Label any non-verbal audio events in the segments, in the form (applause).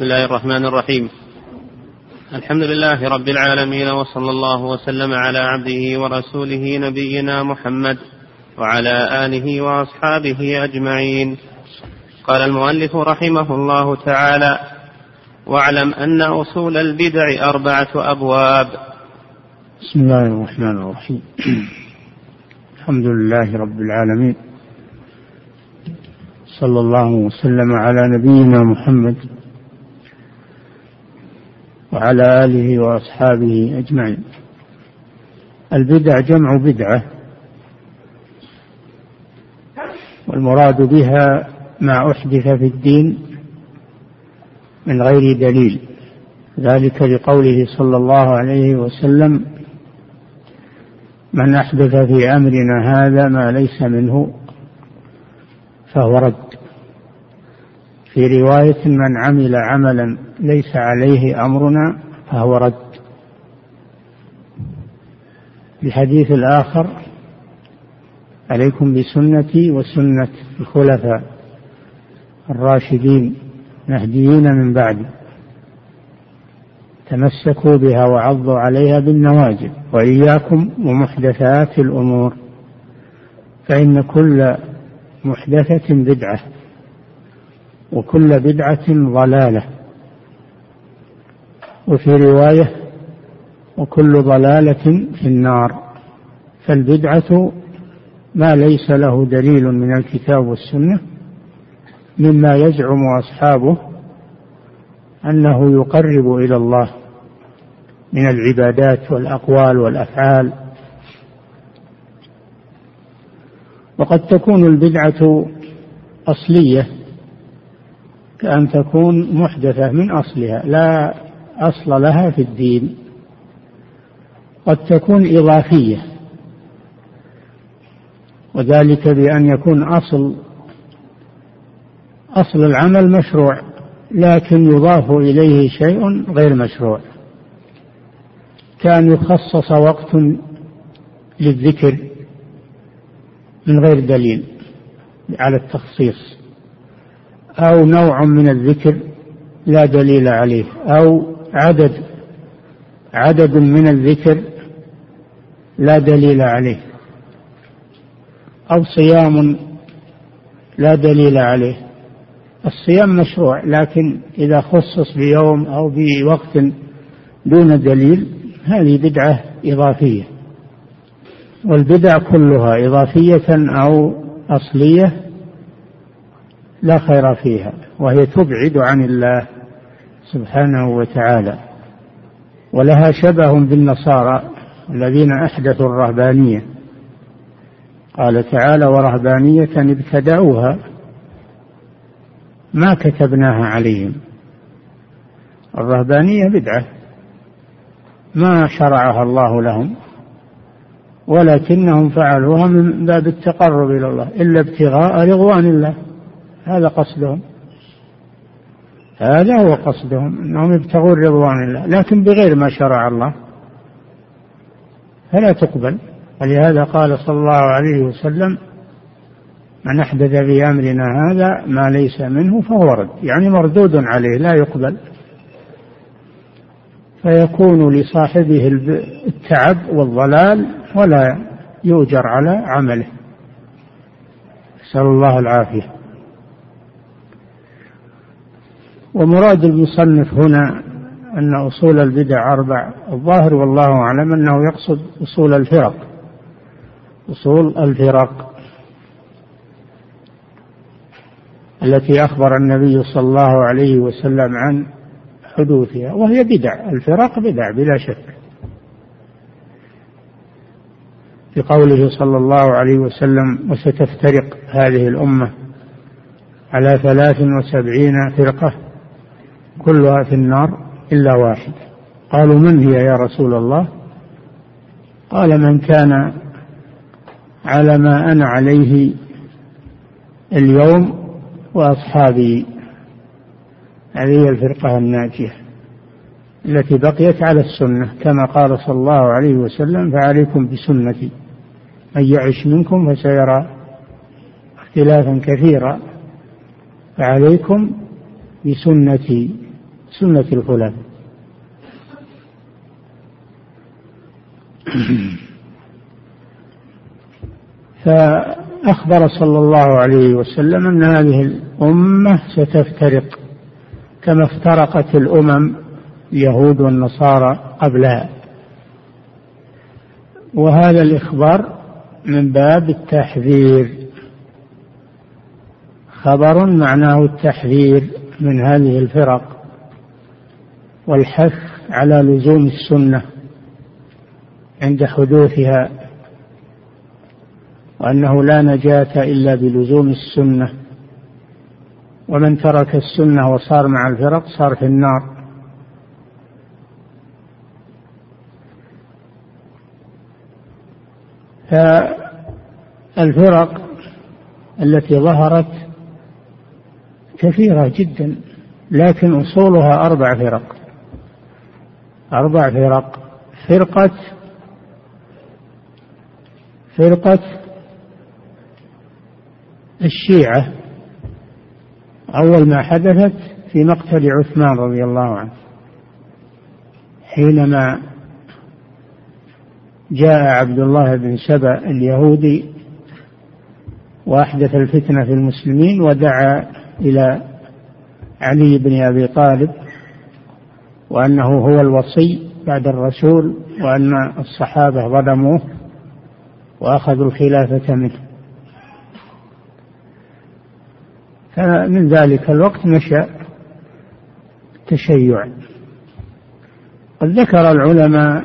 بسم الله الرحمن الرحيم. الحمد لله رب العالمين وصلى الله وسلم على عبده ورسوله نبينا محمد وعلى آله وأصحابه أجمعين. قال المؤلف رحمه الله تعالى واعلم أن أصول البدع أربعة أبواب. بسم الله الرحمن الرحيم. الحمد لله رب العالمين. صلى الله وسلم على نبينا محمد وعلى آله وأصحابه أجمعين. البدع جمع بدعة. والمراد بها ما أحدث في الدين من غير دليل. ذلك لقوله صلى الله عليه وسلم من أحدث في أمرنا هذا ما ليس منه فهو رد. في رواية من عمل عملا ليس عليه أمرنا فهو رد. الحديث الآخر عليكم بسنتي وسنة الخلفاء الراشدين مهديين من بعدي. تمسكوا بها وعضوا عليها بالنواجذ وإياكم ومحدثات الأمور. فإن كل محدثة بدعة. وكل بدعة ضلالة. وفي رواية وكل ضلالة في النار. فالبدعة ما ليس له دليل من الكتاب والسنة مما يزعم أصحابه أنه يقرب إلى الله من العبادات والأقوال والأفعال. وقد تكون البدعة أصلية كأن تكون محدثة من أصلها لا أصل لها في الدين. قد تكون إضافية. وذلك بأن يكون أصل أصل العمل مشروع لكن يضاف إليه شيء غير مشروع. كأن يخصص وقت للذكر من غير دليل على التخصيص. أو نوع من الذكر لا دليل عليه أو عدد عدد من الذكر لا دليل عليه أو صيام لا دليل عليه. الصيام مشروع لكن إذا خصص بيوم أو بوقت دون دليل هذه بدعة إضافية. والبدع كلها إضافية أو أصلية لا خير فيها وهي تبعد عن الله سبحانه وتعالى. ولها شبه بالنصارى الذين أحدثوا الرهبانية. قال تعالى ورهبانية ابتدأوها ما كتبناها عليهم. الرهبانية بدعة ما شرعها الله لهم ولكنهم فعلوها من باب التقرب إلى الله إلا ابتغاء رضوان الله. هذا قصدهم. هذا هو قصدهم إنهم يبتغون رضوان الله لكن بغير ما شرع الله. فلا تقبل. ولهذا قال صلى الله عليه وسلم من أحدث في أمرنا هذا ما ليس منه فهو رد. يعني مردود عليه لا يقبل. فيكون لصاحبه التعب والضلال ولا يؤجر على عمله. نسأل الله العافية. ومراد المصنف هنا أن أصول البدع أربع. الظاهر والله أعلم أنه يقصد أصول الفرق. أصول الفرق التي أخبر النبي صلى الله عليه وسلم عن حدوثها وهي بدع. الفرق بدع بلا شك. في قوله صلى الله عليه وسلم وستفترق هذه الأمة على ثلاث وسبعين فرقة. كلها في النار إلا واحد. قالوا من هي يا رسول الله؟ قال من كان على ما أنا عليه اليوم وأصحابي. هذه الفرقة الناجية التي بقيت على السنة كما قال صلى الله عليه وسلم فعليكم بسنتي. من يعش منكم فسيرى اختلافا كثيرا. فعليكم بسنتي. سنة الخلفاء فأخبر صلى الله عليه وسلم أن هذه الأمة ستفترق كما افترقت الأمم اليهود والنصارى قبلها. وهذا الإخبار من باب التحذير. خبر معناه التحذير من هذه الفرق. والحث على لزوم السنة عند حدوثها وأنه لا نجاة إلا بلزوم السنة. ومن ترك السنة وصار مع الفرق صار في النار. فالفرق التي ظهرت كثيرة جدا لكن أصولها أربع فرق. أربع فرق. فرقة. فرقة الشيعة. أول ما حدثت في مقتل عثمان رضي الله عنه. حينما جاء عبد الله بن سبأ اليهودي وأحدث الفتنة في المسلمين ودعا إلى علي بن أبي طالب وأنه هو الوصي بعد الرسول وأن الصحابة ظلموه وأخذوا الخلافة منه. فمن ذلك الوقت نشأ التشيع. قد ذكر العلماء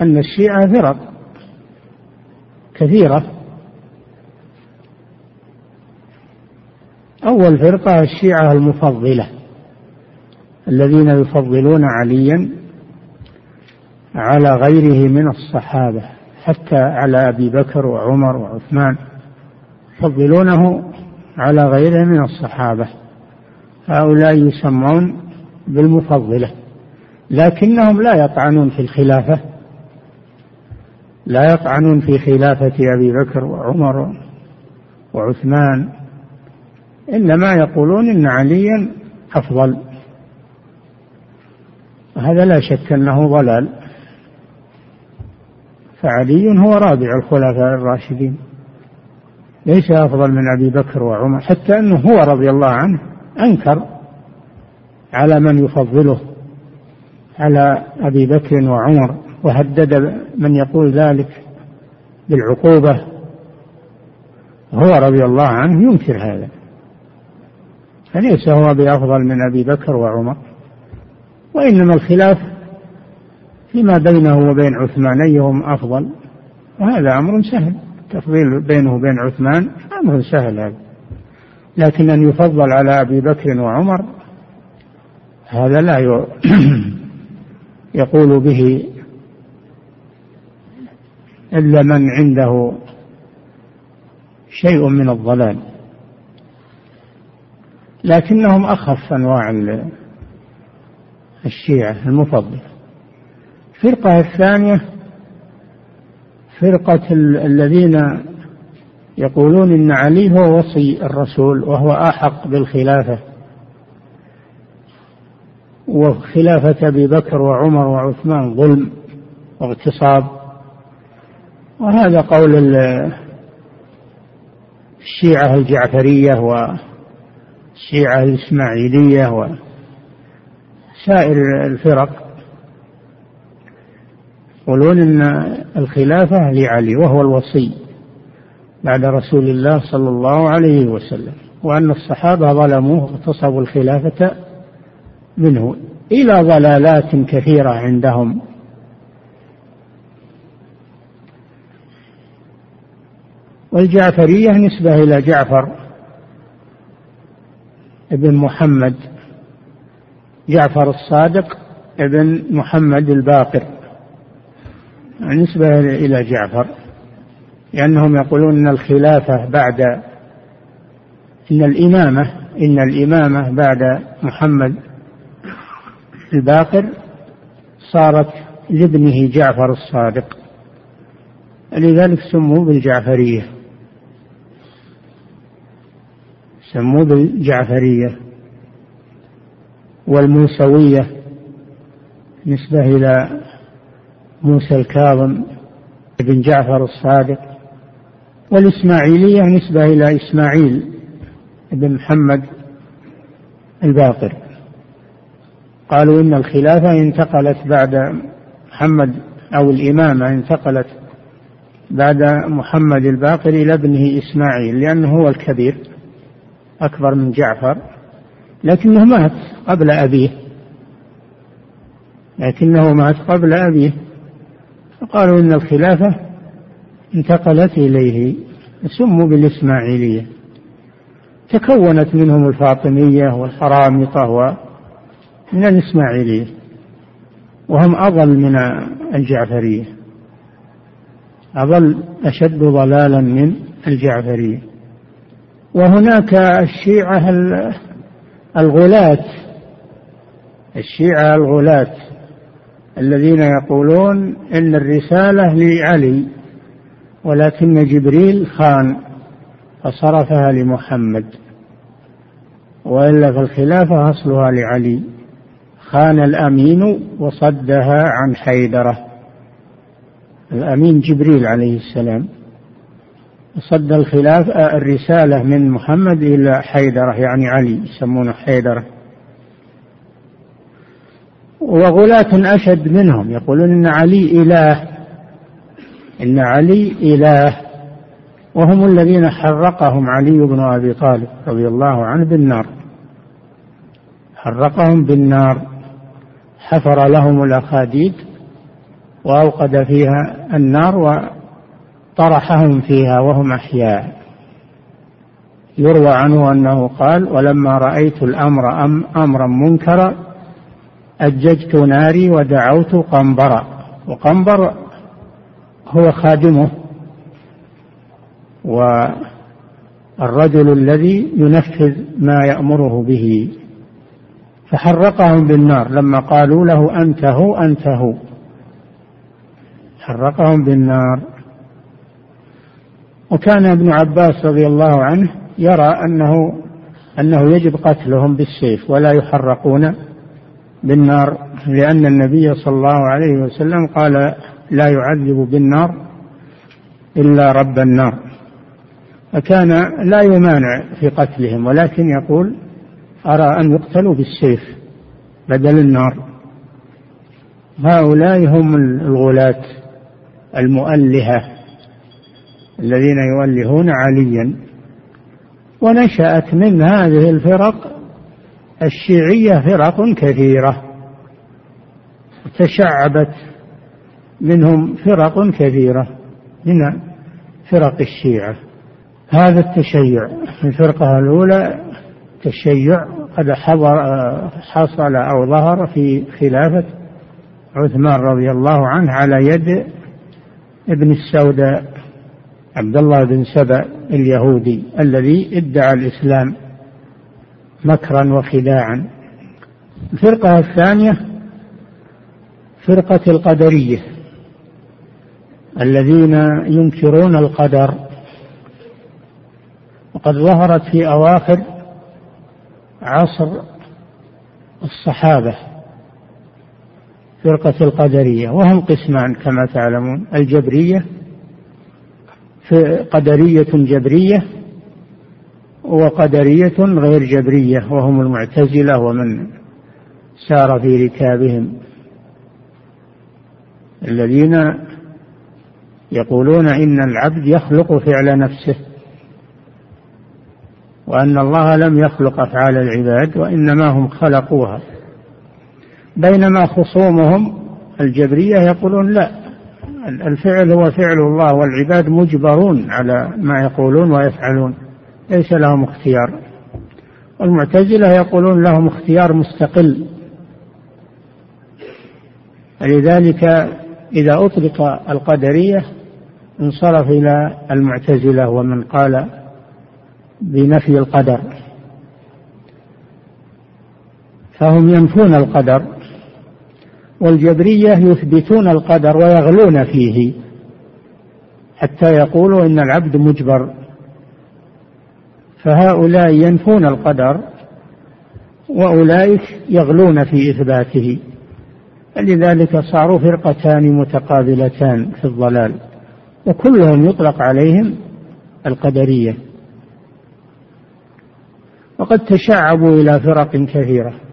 أن الشيعة فرق كثيرة. أول فرقة الشيعة المفضلة. الذين يفضلون عليا على غيره من الصحابة حتى على أبي بكر وعمر وعثمان. يفضلونه على غيره من الصحابة. هؤلاء يسمون بالمفضلة لكنهم لا يطعنون في الخلافة. لا يطعنون في خلافة أبي بكر وعمر وعثمان إنما يقولون إن عليا أفضل. هذا لا شك أنه ضلال. فعلي هو رابع الخلفاء الراشدين. ليس أفضل من أبي بكر وعمر حتى أنه هو رضي الله عنه أنكر على من يفضله على أبي بكر وعمر وهدد من يقول ذلك بالعقوبة. هو رضي الله عنه ينكر هذا. فليس هو بأفضل من أبي بكر وعمر. وإنما الخلاف فيما بينه وبين عثمان أيهم أفضل؟ وهذا أمر سهل. التفضيل بينه وبين عثمان أمر سهل هذا. لكن أن يفضل على أبي بكر وعمر هذا لا (clears throat) يقول به إلا من عنده شيء من الضلال. لكنهم أخف أنواع الشيعة المفضلة. الفرقة الثانية فرقة الذين يقولون إن علي هو وصي الرسول وهو أحق بالخلافة وخلافة أبي بكر وعمر وعثمان ظلم واغتصاب. وهذا قول الشيعة الجعفرية والشيعة الإسماعيلية وسائر الفرق يقولون إن الخلافة لعلي وهو الوصي بعد رسول الله صلى الله عليه وسلم وأن الصحابة ظلموه واغتصبوا الخلافة منه إلى ضلالات كثيرة عندهم. والجعفرية نسبة إلى جعفر ابن محمد جعفر الصادق ابن محمد الباقر. نسبة إلى جعفر لأنهم يقولون أن الخلافة بعد إن الإمامة إن الإمامة بعد محمد الباقر صارت لابنه جعفر الصادق. لذلك سموا بالجعفرية. سموا بالجعفرية. والموسوية نسبة إلى موسى الكاظم بن جعفر الصادق والإسماعيلية نسبة إلى إسماعيل بن محمد الباقر. قالوا إن الخلافة انتقلت بعد محمد أو الإمامة انتقلت بعد محمد الباقر إلى ابنه إسماعيل لأنه هو الكبير أكبر من جعفر. لكنه مات قبل أبيه. لكنه مات قبل أبيه. فقالوا إن الخلافة انتقلت إليه سموا بالإسماعيلية. تكونت منهم الفاطمية والحرامطة من الإسماعيلية. وهم أضل من الجعفرية. أضل أشد ضلالا من الجعفرية. وهناك الشيعة الغلاة الشيعة الغلاة الذين يقولون إن الرسالة لعلي ولكن جبريل خان فصرفها لمحمد. وإلا فالخلافة أصلها لعلي خان الأمين وصدها عن حيدرة. الأمين جبريل عليه السلام. صد الخلاف الرسالة من محمد إلى حيدرة يعني علي يسمونه حيدرة. وغلاة أشد منهم يقولون إن علي إله إن علي إله. وهم الذين حرقهم علي بن أبي طالب رضي الله عنه بالنار. حرقهم بالنار. حفر لهم الأخاديد وأوقد فيها النار وطرحهم فيها وهم أحياء. يروى عنه أنه قال ولما رأيت الأمر أم أمرا منكرا أججت ناري ودعوت قنبرا. وقنبر هو خادمه والرجل الذي ينفذ ما يأمره به. فحرقهم بالنار. لما قالوا له أنت هو أنت هو. حرقهم بالنار. وكان ابن عباس رضي الله عنه يرى أنه أنه يجب قتلهم بالسيف ولا يحرقون بالنار لأن النبي صلى الله عليه وسلم قال لا يعذب بالنار إلا رب النار. فكان لا يمانع في قتلهم ولكن يقول أرى أن يقتلوا بالسيف بدل النار. هؤلاء هم الغلاة المؤلهة. الذين يؤلهون عليا. ونشأت من هذه الفرق الشيعية فرق كثيرة. تشعبت منهم فرق كثيرة من فرق الشيعة. هذا التشيع الفرقة الأولى تشيع قد حضر حصل أو ظهر في خلافة عثمان رضي الله عنه على يد ابن السوداء. عبد الله بن سبأ اليهودي الذي ادعى الإسلام مكرا وخداعا. الفرقة الثانية فرقة القدرية الذين ينكرون القدر. وقد ظهرت في أواخر عصر الصحابة فرقة القدرية وهم قسمان كما تعلمون الجبرية قدرية جبرية وقدرية غير جبرية وهم المعتزلة ومن سار في ركابهم. الذين يقولون إن العبد يخلق فعل نفسه وأن الله لم يخلق أفعال العباد وإنما هم خلقوها. بينما خصومهم الجبرية يقولون لا الفعل هو فعل الله والعباد مجبرون على ما يقولون ويفعلون. ليس لهم اختيار. والمعتزلة يقولون لهم اختيار مستقل. لذلك إذا أطلق القدرية انصرف إلى المعتزلة ومن قال بنفي القدر. فهم ينفون القدر. والجبرية يثبتون القدر ويغلون فيه. حتى يقولوا إن العبد مجبر. فهؤلاء ينفون القدر وأولئك يغلون في إثباته. لذلك صاروا فرقتان متقابلتان في الضلال وكلهم يطلق عليهم القدرية. وقد تشعبوا إلى فرق كثيرة.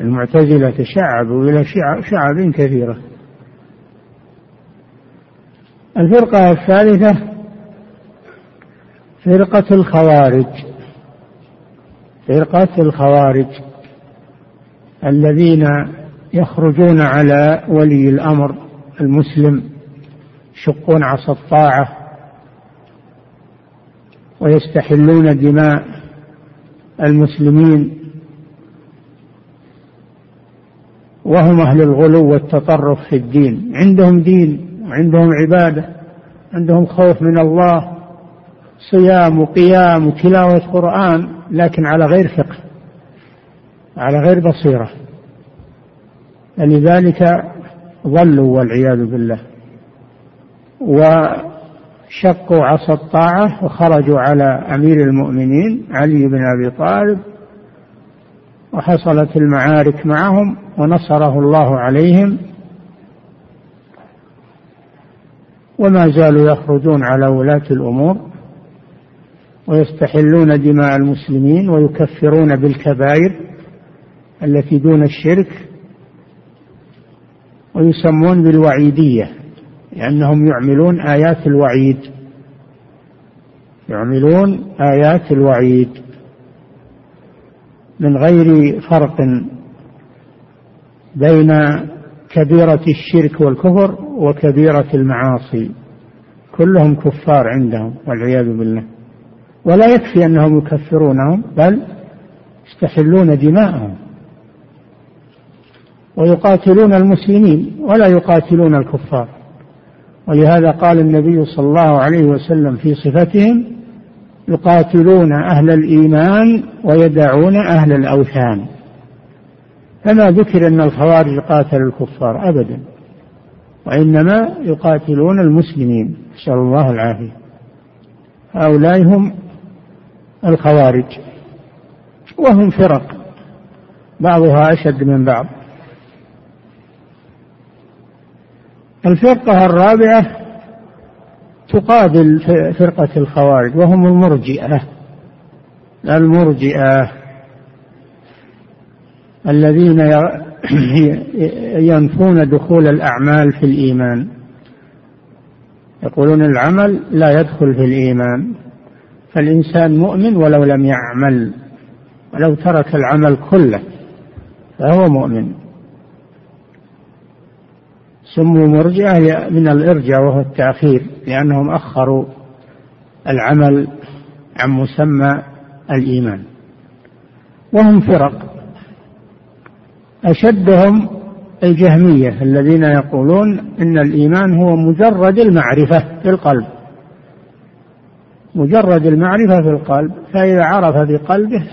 المعتزلة تشعبوا إلى شعب كثيرة. الفرقة الثالثة فرقة الخوارج. فرقة الخوارج الذين يخرجون على ولي الأمر المسلم يشقون عصا الطاعة ويستحلون دماء المسلمين. وهم أهل الغلو والتطرف في الدين. عندهم دين وعندهم عبادة عندهم خوف من الله صيام وقيام وتلاوة قرآن لكن على غير فقه على غير بصيرة. لذلك ضلوا والعياذ بالله. وشقوا عصا الطاعة وخرجوا على أمير المؤمنين علي بن أبي طالب وحصلت المعارك معهم ونصره الله عليهم وما زالوا يخرجون على ولاة الأمور ويستحلون دماء المسلمين ويكفرون بالكبائر التي دون الشرك ويسمون بالوعيدية لأنهم يعملون آيات الوعيد. يعملون آيات الوعيد. من غير فرق بين كبيرة الشرك والكفر وكبيرة المعاصي. كلهم كفار عندهم والعياذ بالله. ولا يكفي أنهم يكفرونهم بل يستحلون دماءهم. ويقاتلون المسلمين ولا يقاتلون الكفار. ولهذا قال النبي صلى الله عليه وسلم في صفتهم يقاتلون أهل الإيمان ويدعون أهل الأوثان. فما ذكر أن الخوارج قاتلوا الكفار أبدا وإنما يقاتلون المسلمين. نسأل الله العافية. هؤلاء هم الخوارج وهم فرق بعضها أشد من بعض. الفرقة الرابعة تقابل فرقة الخوارج وهم المرجئة. المرجئة الذين (clears throat) ينفون دخول الأعمال في الإيمان. يقولون العمل لا يدخل في الإيمان. فالإنسان مؤمن ولو لم يعمل ولو ترك العمل كله فهو مؤمن. سموا مرجئة من الإرجاء وهو التأخير لأنهم أخروا العمل عن مسمى الإيمان. وهم فرق. أشدهم الجهمية الذين يقولون إن الإيمان هو مجرد المعرفة في القلب. مجرد المعرفة في القلب فإذا عرف بقلبه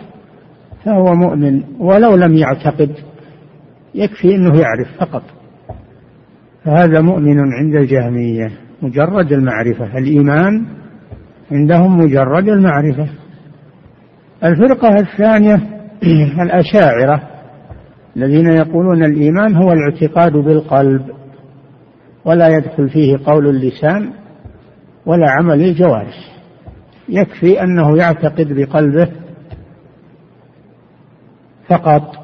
فهو مؤمن ولو لم يعتقد يكفي أنه يعرف فقط. فهذا مؤمن عند الجهمية مجرد المعرفة. الإيمان عندهم مجرد المعرفة. الفرقة الثانية (clears throat) الأشاعرة الذين يقولون الإيمان هو الاعتقاد بالقلب ولا يدخل فيه قول اللسان ولا عمل الجوارح. يكفي أنه يعتقد بقلبه فقط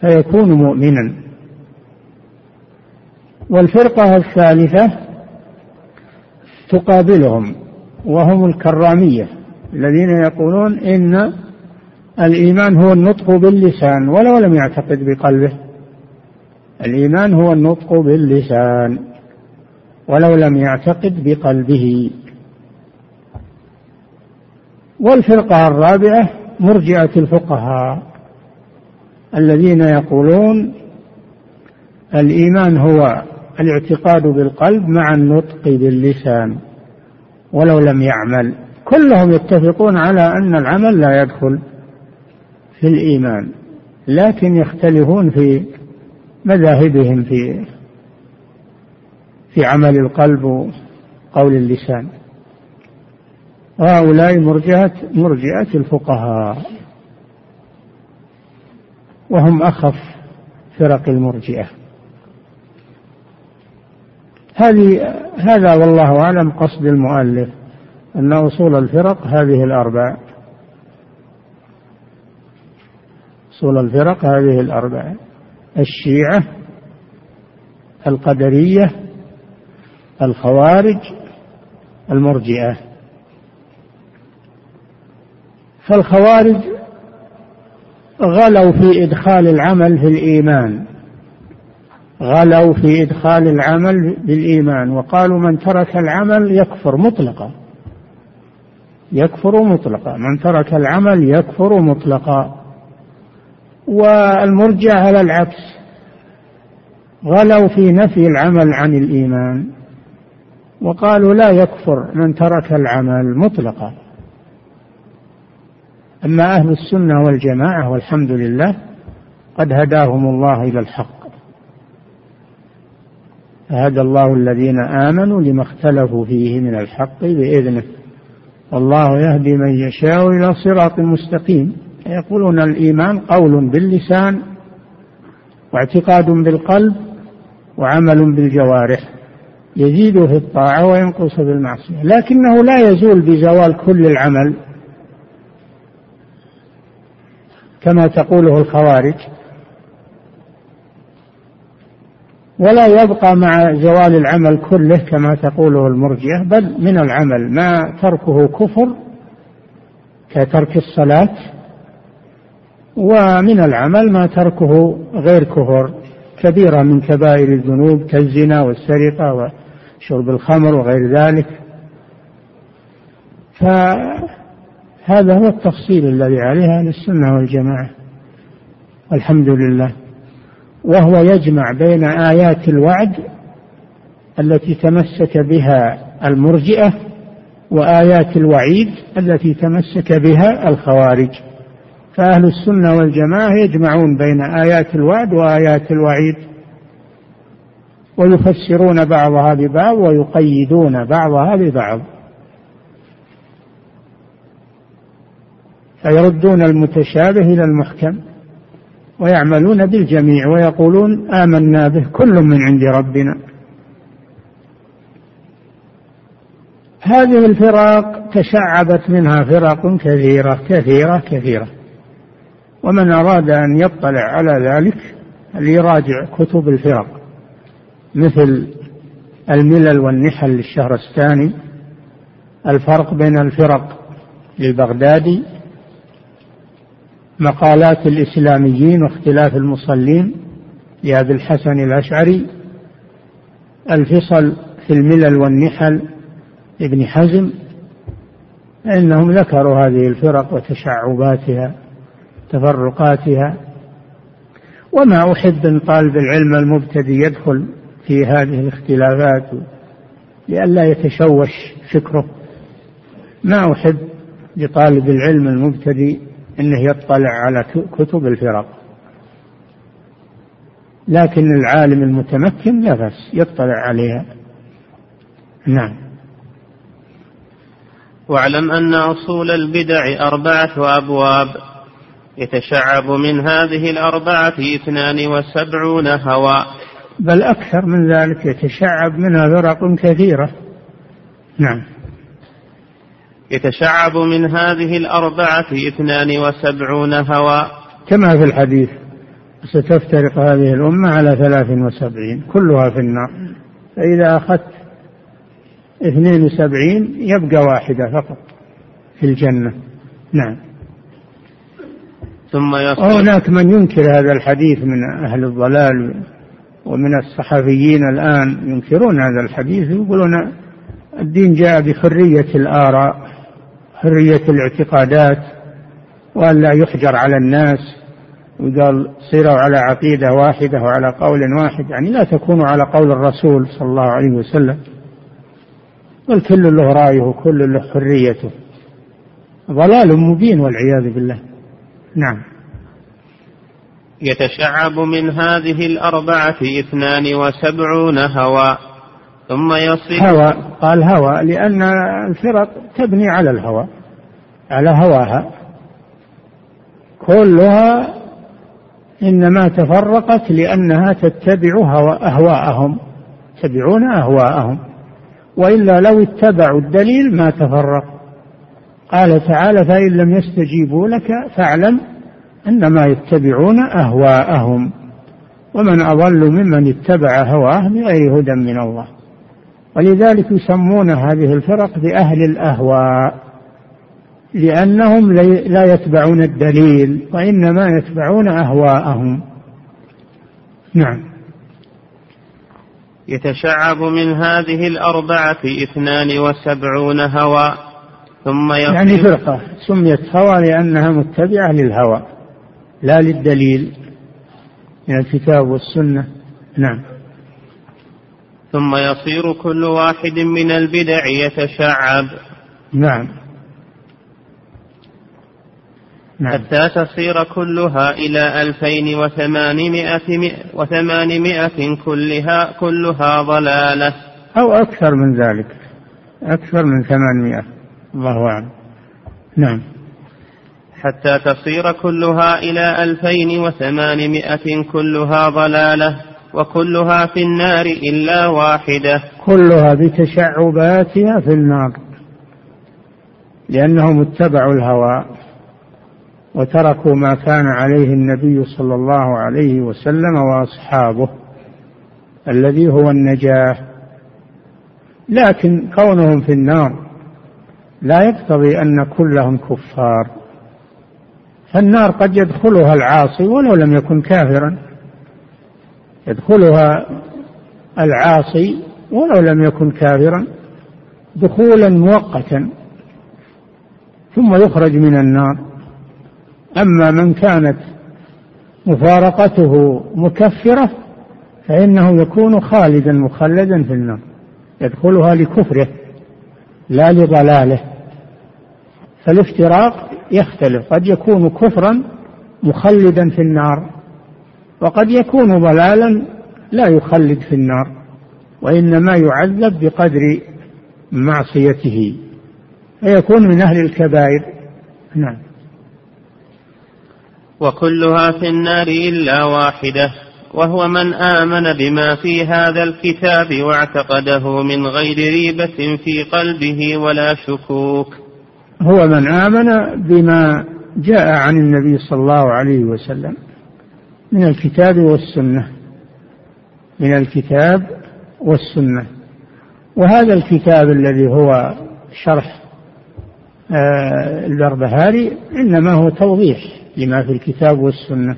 فيكون مؤمنا. والفرقة الثالثة تقابلهم وهم الكرامية الذين يقولون إن الإيمان هو النطق باللسان ولو لم يعتقد بقلبه. الإيمان هو النطق باللسان ولو لم يعتقد بقلبه. والفرقة الرابعة مرجئة الفقهاء الذين يقولون الإيمان هو الاعتقاد بالقلب مع النطق باللسان ولو لم يعمل. كلهم يتفقون على أن العمل لا يدخل في الإيمان لكن يختلفون في مذاهبهم في في عمل القلب وقول اللسان. وهؤلاء مرجئة مرجئة الفقهاء وهم أخف فرق المرجئة. هذه هذا والله أعلم قصد المؤلف أن أصول الفرق هذه الأربع. أصول الفرق هذه الأربع. الشيعة القدرية الخوارج المرجئة. فالخوارج غلوا في إدخال العمل في الإيمان. غلوا في إدخال العمل بالإيمان وقالوا من ترك العمل يكفر مطلقا. يكفر مطلقا. من ترك العمل يكفر مطلقا. والمرجع على العكس. غلوا في نفي العمل عن الإيمان وقالوا لا يكفر من ترك العمل مطلقا. أما أهل السنة والجماعة والحمد لله قد هداهم الله إلى الحق. فهدى الله الذين آمنوا لما اختلفوا فيه من الحق بإذنه. والله يهدي من يشاء إلى صراط مستقيم. يقولون الإيمان قول باللسان واعتقاد بالقلب وعمل بالجوارح. يزيد في الطاعة وينقص في المعصية. لكنه لا يزول بزوال كل العمل. كما تقوله الخوارج. ولا يبقى مع زوال العمل كله كما تقوله المرجئة بل من العمل ما تركه كفر كترك الصلاة ومن العمل ما تركه غير كفر كبيرة من كبائر الذنوب كالزنا والسرقة وشرب الخمر وغير ذلك. فهذا هو التفصيل الذي عليه أهل السنة والجماعة. والحمد لله. وهو يجمع بين آيات الوعد التي تمسك بها المرجئة وآيات الوعيد التي تمسك بها الخوارج. فأهل السنة والجماعة يجمعون بين آيات الوعد وآيات الوعيد. ويفسرون بعضها ببعض ويقيدون بعضها ببعض. فيردون المتشابه إلى المحكم. ويعملون بالجميع ويقولون آمنا به كل من عند ربنا. هذه الفرق تشعبت منها فرق كثيرة كثيرة كثيرة. ومن أراد أن يطلع على ذلك ليراجع كتب الفرق مثل الملل والنحل للشهرستاني الفرق بين الفرق للبغدادي مقالات الإسلاميين واختلاف المصلين. لأبي الحسن الأشعري الفصل في الملل والنحل ابن حزم إنهم ذكروا هذه الفرق وتشعباتها تفرقاتها. وما أحب أن طالب العلم المبتدئ يدخل في هذه الاختلافات لئلا يتشوش فكره. ما أحب لطالب العلم المبتدئ أنه يطلع على كتب الفرق. لكن العالم المتمكن لا بأس يطلع عليها. نعم. واعلم أن أصول البدع أربعة أبواب. يتشعب من هذه الأربعة اثنان وسبعون هوى. بل أكثر من ذلك يتشعب منها فرق كثيرة. نعم. يتشعب من هذه الأربعة اثنان وسبعون هوى. كما في الحديث ستفترق هذه الأمة على ثلاث وسبعين كلها في النار. فإذا أخذت اثنين وسبعين يبقى واحدة فقط في الجنة. نعم. ثم وهناك من ينكر هذا الحديث من أهل الضلال ومن الصحفيين الآن ينكرون هذا الحديث يقولون الدين جاء بحرية الآراء. حرية الاعتقادات وأن لا يحجر على الناس وقال صيروا على عقيدة واحدة وعلى قول واحد يعني لا تكونوا على قول الرسول صلى الله عليه وسلم. بل كل له رأيه وكل له حريته. ضلال مبين والعياذ بالله. نعم. يتشعب من هذه الأربعة اثنان وسبعون هوى. ثم يصير هوى قال هوى لأن الفرق تبني على الهوى على هواها. كلها إنما تفرقت لأنها تتبع أهواءهم يتبعون أهواءهم. وإلا لو اتبعوا الدليل ما تفرق. قال تعالى فإن لم يستجيبوا لك فاعلم أنما يتبعون أهواءهم. ومن أضل ممن اتبع هواه بغير هدى من الله. ولذلك يسمون هذه الفرق بأهل الأهواء لأنهم لا يتبعون الدليل وإنما يتبعون أهواءهم. نعم. يتشعب من هذه الأربعة اثنان وسبعون هوى ثم يعني فرقة سميت هوى لأنها متبعة للهوى لا للدليل من الكتاب والسنة. نعم. ثم يصير كل واحد من البدع يتشعب. نعم. نعم. حتى تصير كلها إلى ألفين وثمانمائة, وثمانمائة كلها, كلها ضلالة. أو أكثر من ذلك. أكثر من ثمانمائة. الله أعلم. نعم. حتى تصير كلها إلى ألفين وثمانمائة كلها ضلالة. وكلها في النار إلا واحدة. كلها بتشعباتها في النار لأنهم اتبعوا الهوى وتركوا ما كان عليه النبي صلى الله عليه وسلم وأصحابه الذي هو النجاة. لكن كونهم في النار لا يقتضي أن كلهم كفار فالنار قد يدخلها العاصي ولو لم يكن كافرا. يدخلها العاصي ولو لم يكن كافرا دخولا مؤقتا ثم يخرج من النار. أما من كانت مفارقته مكفرة فإنه يكون خالدا مخلدا في النار. يدخلها لكفره لا لضلاله. فالافتراق يختلف قد يكون كفرا مخلدا في النار. وقد يكون ضلالا لا يخلد في النار وإنما يعذب بقدر معصيته. فيكون من أهل الكبائر. نعم. وكلها في النار إلا واحدة وهو من آمن بما في هذا الكتاب واعتقده من غير ريبة في قلبه ولا شكوك. هو من آمن بما جاء عن النبي صلى الله عليه وسلم. من الكتاب والسنة. من الكتاب والسنة. وهذا الكتاب الذي هو شرح آه، البربهاري إنما هو توضيح لما في الكتاب والسنة.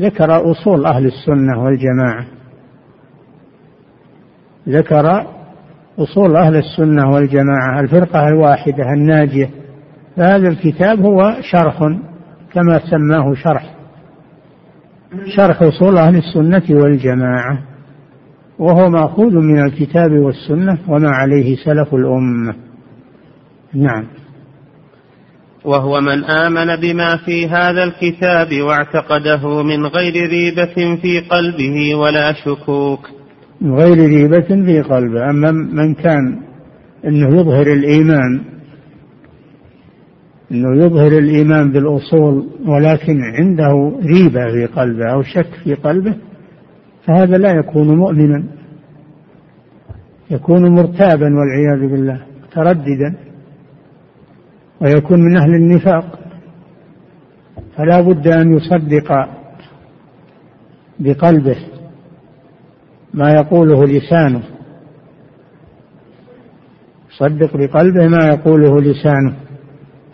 ذكر أصول أهل السنة والجماعة. ذكر أصول أهل السنة والجماعة الفرقة الواحدة الناجية. فهذا الكتاب هو شرح كما سماه شرح. شرح أصول أهل السنة والجماعة وهو مأخوذ من الكتاب والسنة وما عليه سلف الأمة. نعم. وهو من آمن بما في هذا الكتاب واعتقده من غير ريبة في قلبه ولا شكوك. من غير ريبة في قلبه. أما من كان أنه يظهر الإيمان أنه يظهر الإيمان بالأصول ولكن عنده ريبة في قلبه أو شك في قلبه فهذا لا يكون مؤمنا. يكون مرتابا والعياذ بالله مترددا ويكون من أهل النفاق. فلا بد أن يصدق بقلبه ما يقوله لسانه. يصدق بقلبه ما يقوله لسانه.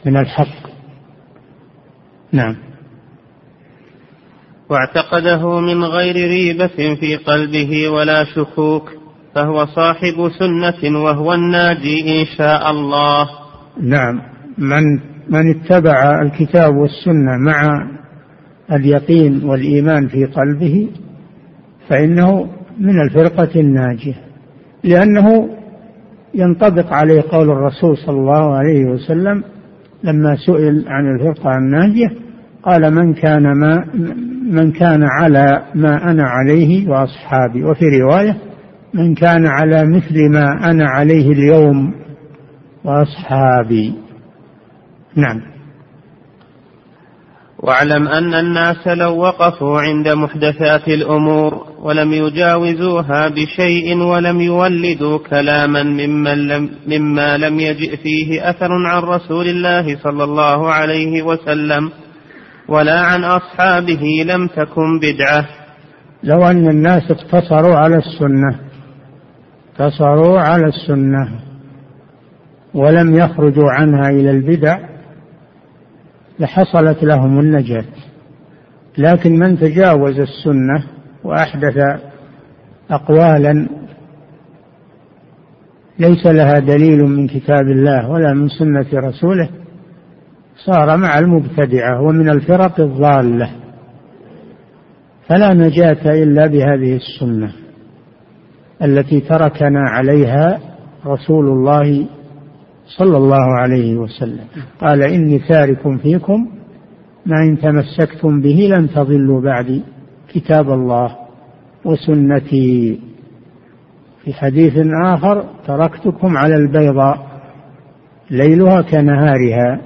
من الحق. نعم. واعتقده من غير ريبة في قلبه ولا شكوك فهو صاحب سنة وهو الناجي إن شاء الله. نعم. من من اتبع الكتاب والسنة مع اليقين والإيمان في قلبه فإنه من الفرقة الناجية. لأنه ينطبق عليه قول الرسول صلى الله عليه وسلم لما سئل عن الفرقة الناجية قال من كان ما من كان على ما أنا عليه وأصحابي. وفي رواية من كان على مثل ما أنا عليه اليوم وأصحابي. نعم. واعلم أن الناس لو وقفوا عند محدثات الأمور ولم يجاوزوها بشيء ولم يولدوا كلاما ممن لم مما لم يجئ فيه أثر عن رسول الله صلى الله عليه وسلم ولا عن أصحابه لم تكن بدعة. لو أن الناس اقتصروا على السنة اقتصروا على السنة ولم يخرجوا عنها إلى البدع لحصلت لهم النجاة. لكن من تجاوز السنة وأحدث أقوالا ليس لها دليل من كتاب الله ولا من سنة رسوله صار مع المبتدعة ومن الفرق الضالة فلا نجاة إلا بهذه السنة التي تركنا عليها رسول الله صلى الله عليه وسلم. قال إني تارك فيكم ما إن تمسكتم به لن تضلوا بعدي. كتاب الله وسنتي. في حديث آخر تركتكم على البيضاء ليلها كنهارها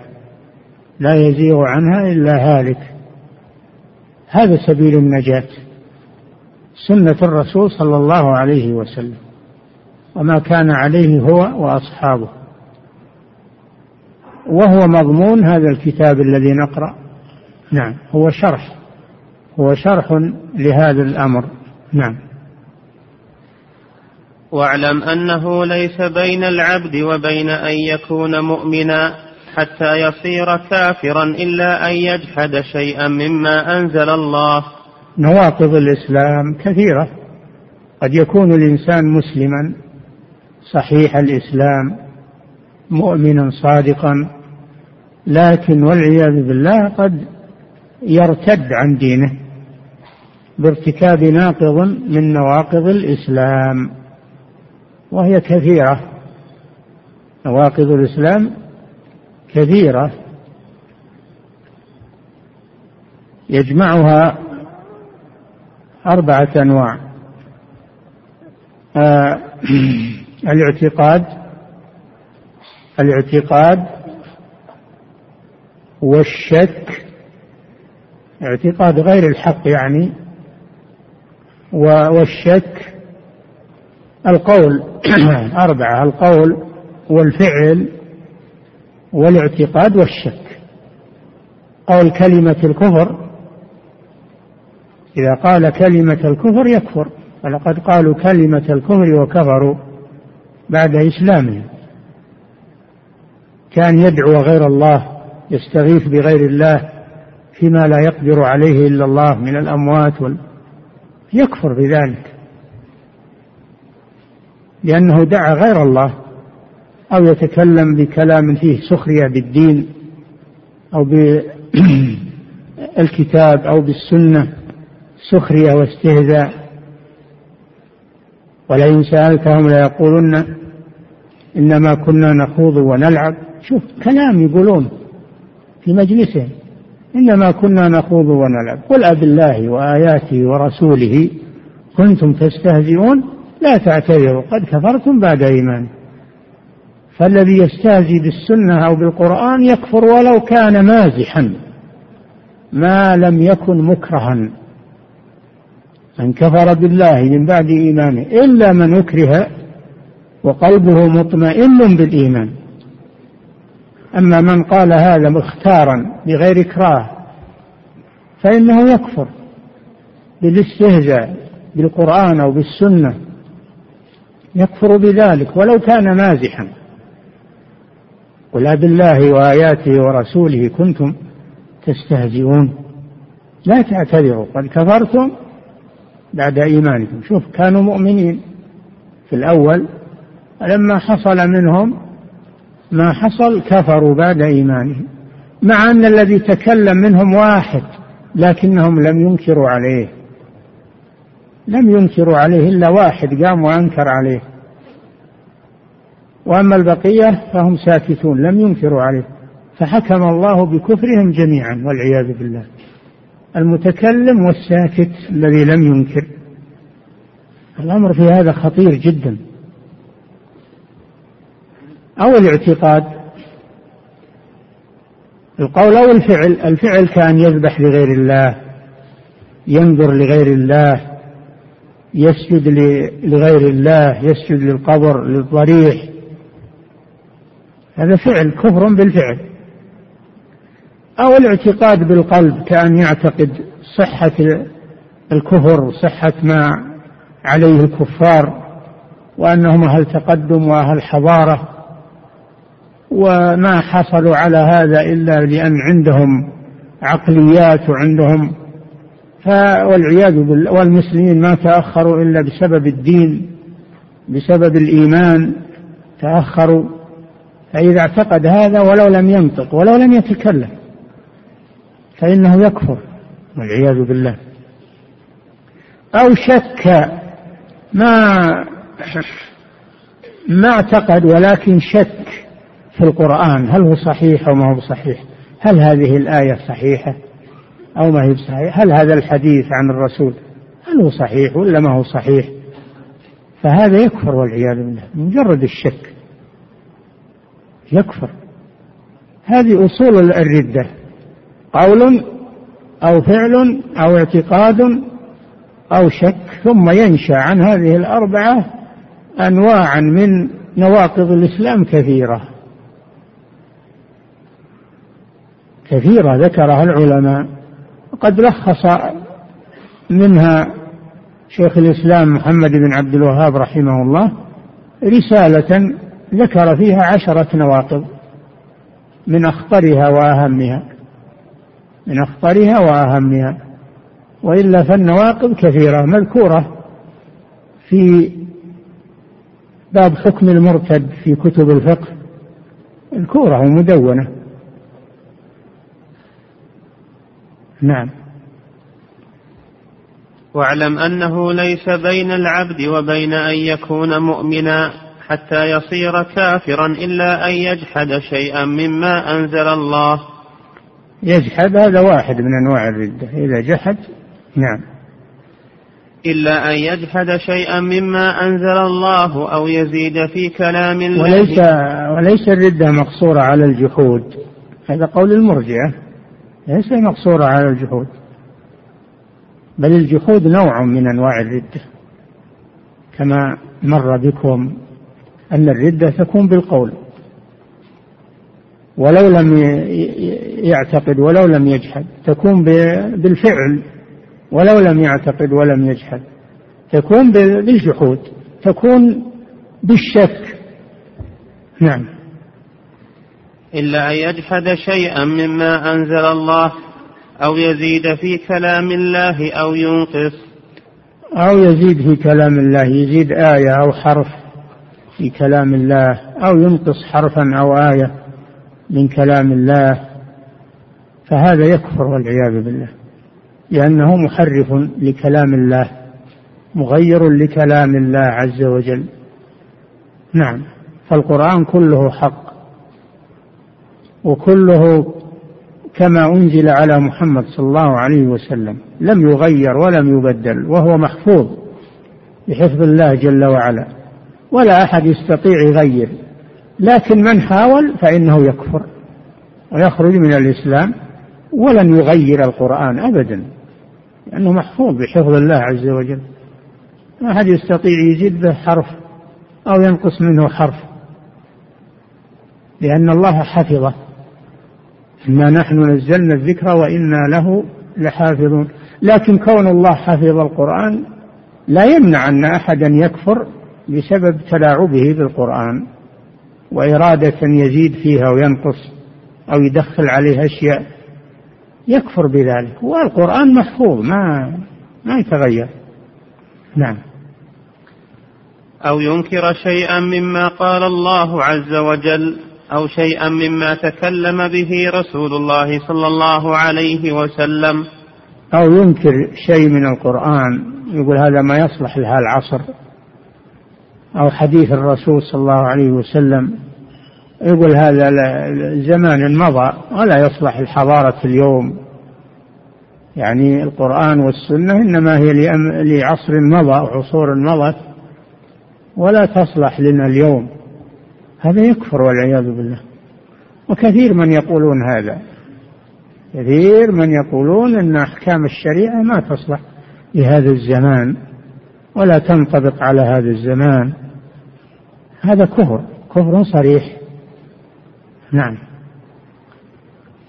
لا يزيغ عنها إلا هالك. هذا سبيل النجاة سنة الرسول صلى الله عليه وسلم وما كان عليه هو وأصحابه. وهو مضمون هذا الكتاب الذي نقرأ. نعم هو شرح. هو شرح لهذا الأمر. نعم. واعلم أنه ليس بين العبد وبين أن يكون مؤمنا حتى يصير كافرا إلا أن يجحد شيئا مما أنزل الله. نواقض الإسلام كثيرة. قد يكون الإنسان مسلما صحيح الإسلام مؤمنا صادقا لكن والعياذ بالله قد يرتد عن دينه. بارتكاب ناقض من نواقض الإسلام وهي كثيرة. نواقض الإسلام كثيرة. يجمعها أربعة أنواع. آه (clears throat) الاعتقاد الاعتقاد والشك. اعتقاد غير الحق يعني. والشك القول (clears throat) أربعة القول والفعل والاعتقاد والشك. قول كلمة الكفر إذا قال كلمة الكفر يكفر ولقد قالوا كلمة الكفر وكفروا بعد إسلامهم. كان يدعو غير الله يستغيث بغير الله فيما لا يقدر عليه إلا الله من الأموات وال... يكفر بذلك. لأنه دعا غير الله أو يتكلم بكلام فيه سخرية بالدين أو بالكتاب (clears throat) أو بالسنة سخرية واستهزاء. ولئن سألتهم ليقولن إنما كنا نخوض ونلعب. شوف كلام يقولون في مجلسهم. إنما كنا نخوض ونلعب. قل أب الله وآياته ورسوله كنتم تستهزئون لا تعتذروا قد كفرتم بعد إيمانكم فالذي يستهزي بالسنة أو بالقرآن يكفر ولو كان مازحا ما لم يكن مكرها. من كفر بالله من بعد إيمانه إلا من أكره وقلبه مطمئن بالإيمان. أما من قال هذا مختارا بغير إكراه فإنه يكفر بالاستهزاء بالقرآن أو بالسنة. يكفر بذلك ولو كان مازحا. قل بالله وآياته ورسوله كنتم تستهزئون. لا تعتذروا قد كفرتم بعد إيمانكم. شوف كانوا مؤمنين في الأول لما حصل منهم ما حصل كفروا بعد إيمانهم مع أن الذي تكلم منهم واحد لكنهم لم ينكروا عليه. لم ينكروا عليه إلا واحد قام وأنكر عليه. وأما البقية فهم ساكتون لم ينكروا عليه. فحكم الله بكفرهم جميعا والعياذ بالله. المتكلم والساكت الذي لم ينكر. الأمر في هذا خطير جدا. أو الاعتقاد. القول أو الفعل الفعل كان يذبح لغير الله ينظر لغير الله يسجد لغير الله يسجد للقبر للضريح. هذا فعل كفر بالفعل. أو الاعتقاد بالقلب كأن يعتقد صحة الكفر صحة ما عليه الكفار وأنهم أهل تقدم وأهل حضارة. وما حصلوا على هذا إلا لأن عندهم عقليات وعندهم والعياذ بالله والمسلمين ما تأخروا إلا بسبب الدين بسبب الإيمان تأخروا. فإذا اعتقد هذا ولو لم ينطق ولو لم يتكلم فإنه يكفر والعياذ بالله. أو شك ما ما اعتقد ولكن شك في القرآن هل هو صحيح أو ما هو صحيح؟ هل هذه الآية صحيحة أو ما هي صحيحة هل هذا الحديث عن الرسول هل هو صحيح ولا ما هو صحيح؟ فهذا يكفر والعياذ بالله مجرد الشك. يكفر. هذه أصول الردة. قول أو فعل أو اعتقاد أو شك ثم ينشأ عن هذه الأربعة أنواعا من نواقض الإسلام كثيرة. كثيرة ذكرها العلماء. وقد لخص منها شيخ الإسلام محمد بن عبد الوهاب رحمه الله رسالة ذكر فيها عشرة نواقض من أخطرها وأهمها. من أخطرها وأهمها. وإلا فالنواقض كثيرة مذكورة في باب حكم المرتد في كتب الفقه. مذكورة ومدونة. نعم. واعلم أنه ليس بين العبد وبين أن يكون مؤمنا حتى يصير كافرا إلا أن يجحد شيئا مما أنزل الله. يجحد هذا واحد من أنواع الردة. إذا جحد نعم. إلا أن يجحد شيئا مما أنزل الله أو يزيد في كلام الله. وليس وليس الردة مقصورة على الجحود. هذا قول المرجئة. ليس مقصورة على الجحود بل الجحود نوع من أنواع الردة كما مر بكم أن الردة تكون بالقول. ولو لم يعتقد ولو لم يجحد تكون بالفعل ولو لم يعتقد ولم يجحد تكون بالجحود تكون بالشك. نعم. إلا أن يجحد شيئا مما أنزل الله أو يزيد في كلام الله أو ينقص. أو يزيد في كلام الله يزيد آية أو حرف في كلام الله أو ينقص حرفا أو آية من كلام الله. فهذا يكفر والعياذ بالله لأنه محرف لكلام الله مغير لكلام الله عز وجل. نعم فالقرآن كله حق. وكله كما أنزل على محمد صلى الله عليه وسلم لم يغير ولم يبدل وهو محفوظ بحفظ الله جل وعلا ولا أحد يستطيع يغير لكن من حاول فإنه يكفر ويخرج من الإسلام ولن يغير القرآن أبدا لأنه محفوظ بحفظ الله عز وجل. ما أحد يستطيع يزيد به حرف أو ينقص منه حرف لأن الله حفظه. إنا نحن نزلنا الذكر وإنا له لحافظون. لكن كون الله حفظ القرآن لا يمنع أن أحدا يكفر بسبب تلاعبه بالقرآن وإرادة يزيد فيها وينقص أو يدخل عليه أشياء. يكفر بذلك. والقرآن محفوظ ما ما يتغير. نعم. أو ينكر شيئا مما قال الله عز وجل. أو شيئا مما تكلم به رسول الله صلى الله عليه وسلم. أو ينكر شيء من القرآن يقول هذا ما يصلح لها العصر. أو حديث الرسول صلى الله عليه وسلم يقول هذا زمان مضى ولا يصلح الحضارة اليوم. يعني القرآن والسنة إنما هي لعصر مضى وعصور مضت ولا تصلح لنا اليوم. هذا يكفر والعياذ بالله. وكثير من يقولون هذا. كثير من يقولون إن أحكام الشريعة ما تصلح لهذا الزمان ولا تنطبق على هذا الزمان. هذا كفر كفر صريح. نعم.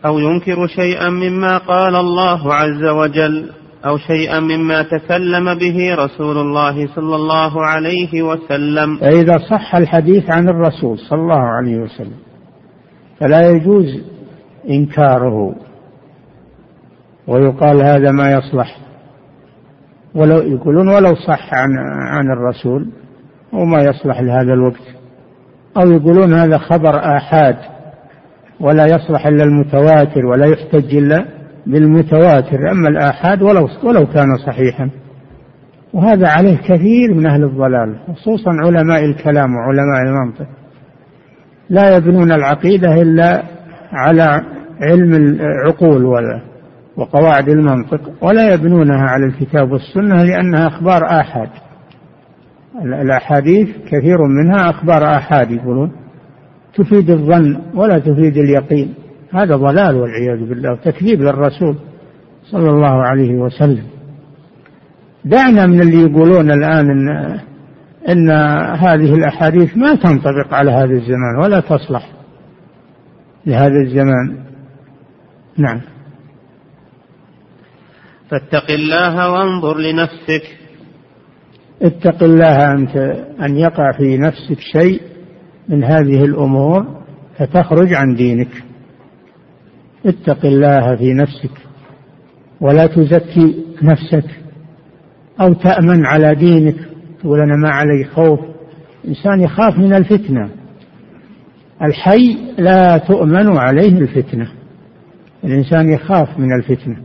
أو ينكر شيئا مما قال الله عز وجل. أو شيئا مما تكلم به رسول الله صلى الله عليه وسلم. فاذا صح الحديث عن الرسول صلى الله عليه وسلم فلا يجوز إنكاره. ويقال هذا ما يصلح. ولو يقولون ولو صح عن عن الرسول وما يصلح لهذا الوقت. أو يقولون هذا خبر آحاد ولا يصلح إلا المتواتر ولا يحتج إلا بالمتواتر أما الآحاد ولو ولو كان صحيحا. وهذا عليه كثير من أهل الضلال خصوصا علماء الكلام وعلماء المنطق. لا يبنون العقيدة إلا على علم العقول ولا وقواعد المنطق ولا يبنونها على الكتاب والسنة لأنها أخبار آحاد. الأحاديث كثير منها أخبار آحاد يقولون. تفيد الظن ولا تفيد اليقين. هذا ضلال والعياذ بالله وتكذيب للرسول صلى الله عليه وسلم. دعنا من اللي يقولون الآن إن, إن هذه الأحاديث ما تنطبق على هذا الزمان ولا تصلح لهذا الزمان. نعم. فاتق الله وانظر لنفسك. اتق الله أنت أن يقع في نفسك شيء من هذه الأمور فتخرج عن دينك. اتق الله في نفسك ولا تزكي نفسك أو تأمن على دينك تقول أنا ما علي خوف. إنسان يخاف من الفتنة. الحي لا تؤمن عليه الفتنة. الإنسان يخاف من الفتنة.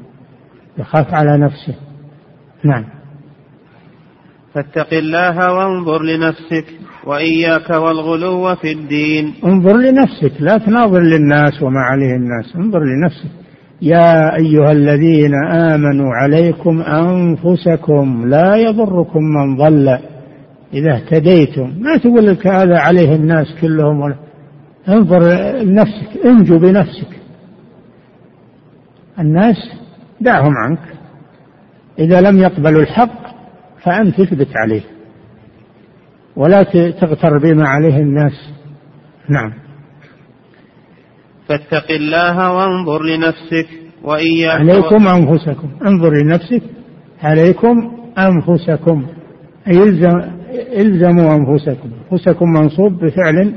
يخاف على نفسه. نعم. فاتق الله وانظر لنفسك. وإياك والغلو في الدين. انظر لنفسك لا تناظر للناس وما عليه الناس انظر لنفسك. يا أيها الذين آمنوا عليكم أنفسكم لا يضركم من ضل. إذا اهتديتم ما تقول لك هذا عليه الناس كلهم؟ ولا انظر لنفسك انجو بنفسك. الناس دعهم عنك. إذا لم يقبلوا الحق فأنت اثبت عليه. ولا تغتر بما عليه الناس. نعم. فاتق الله وانظر لنفسك وإياك عليكم. أنفسكم. انظر لنفسك. عليكم أنفسكم. أي الزم الزموا أنفسكم. أنفسكم منصوب بفعل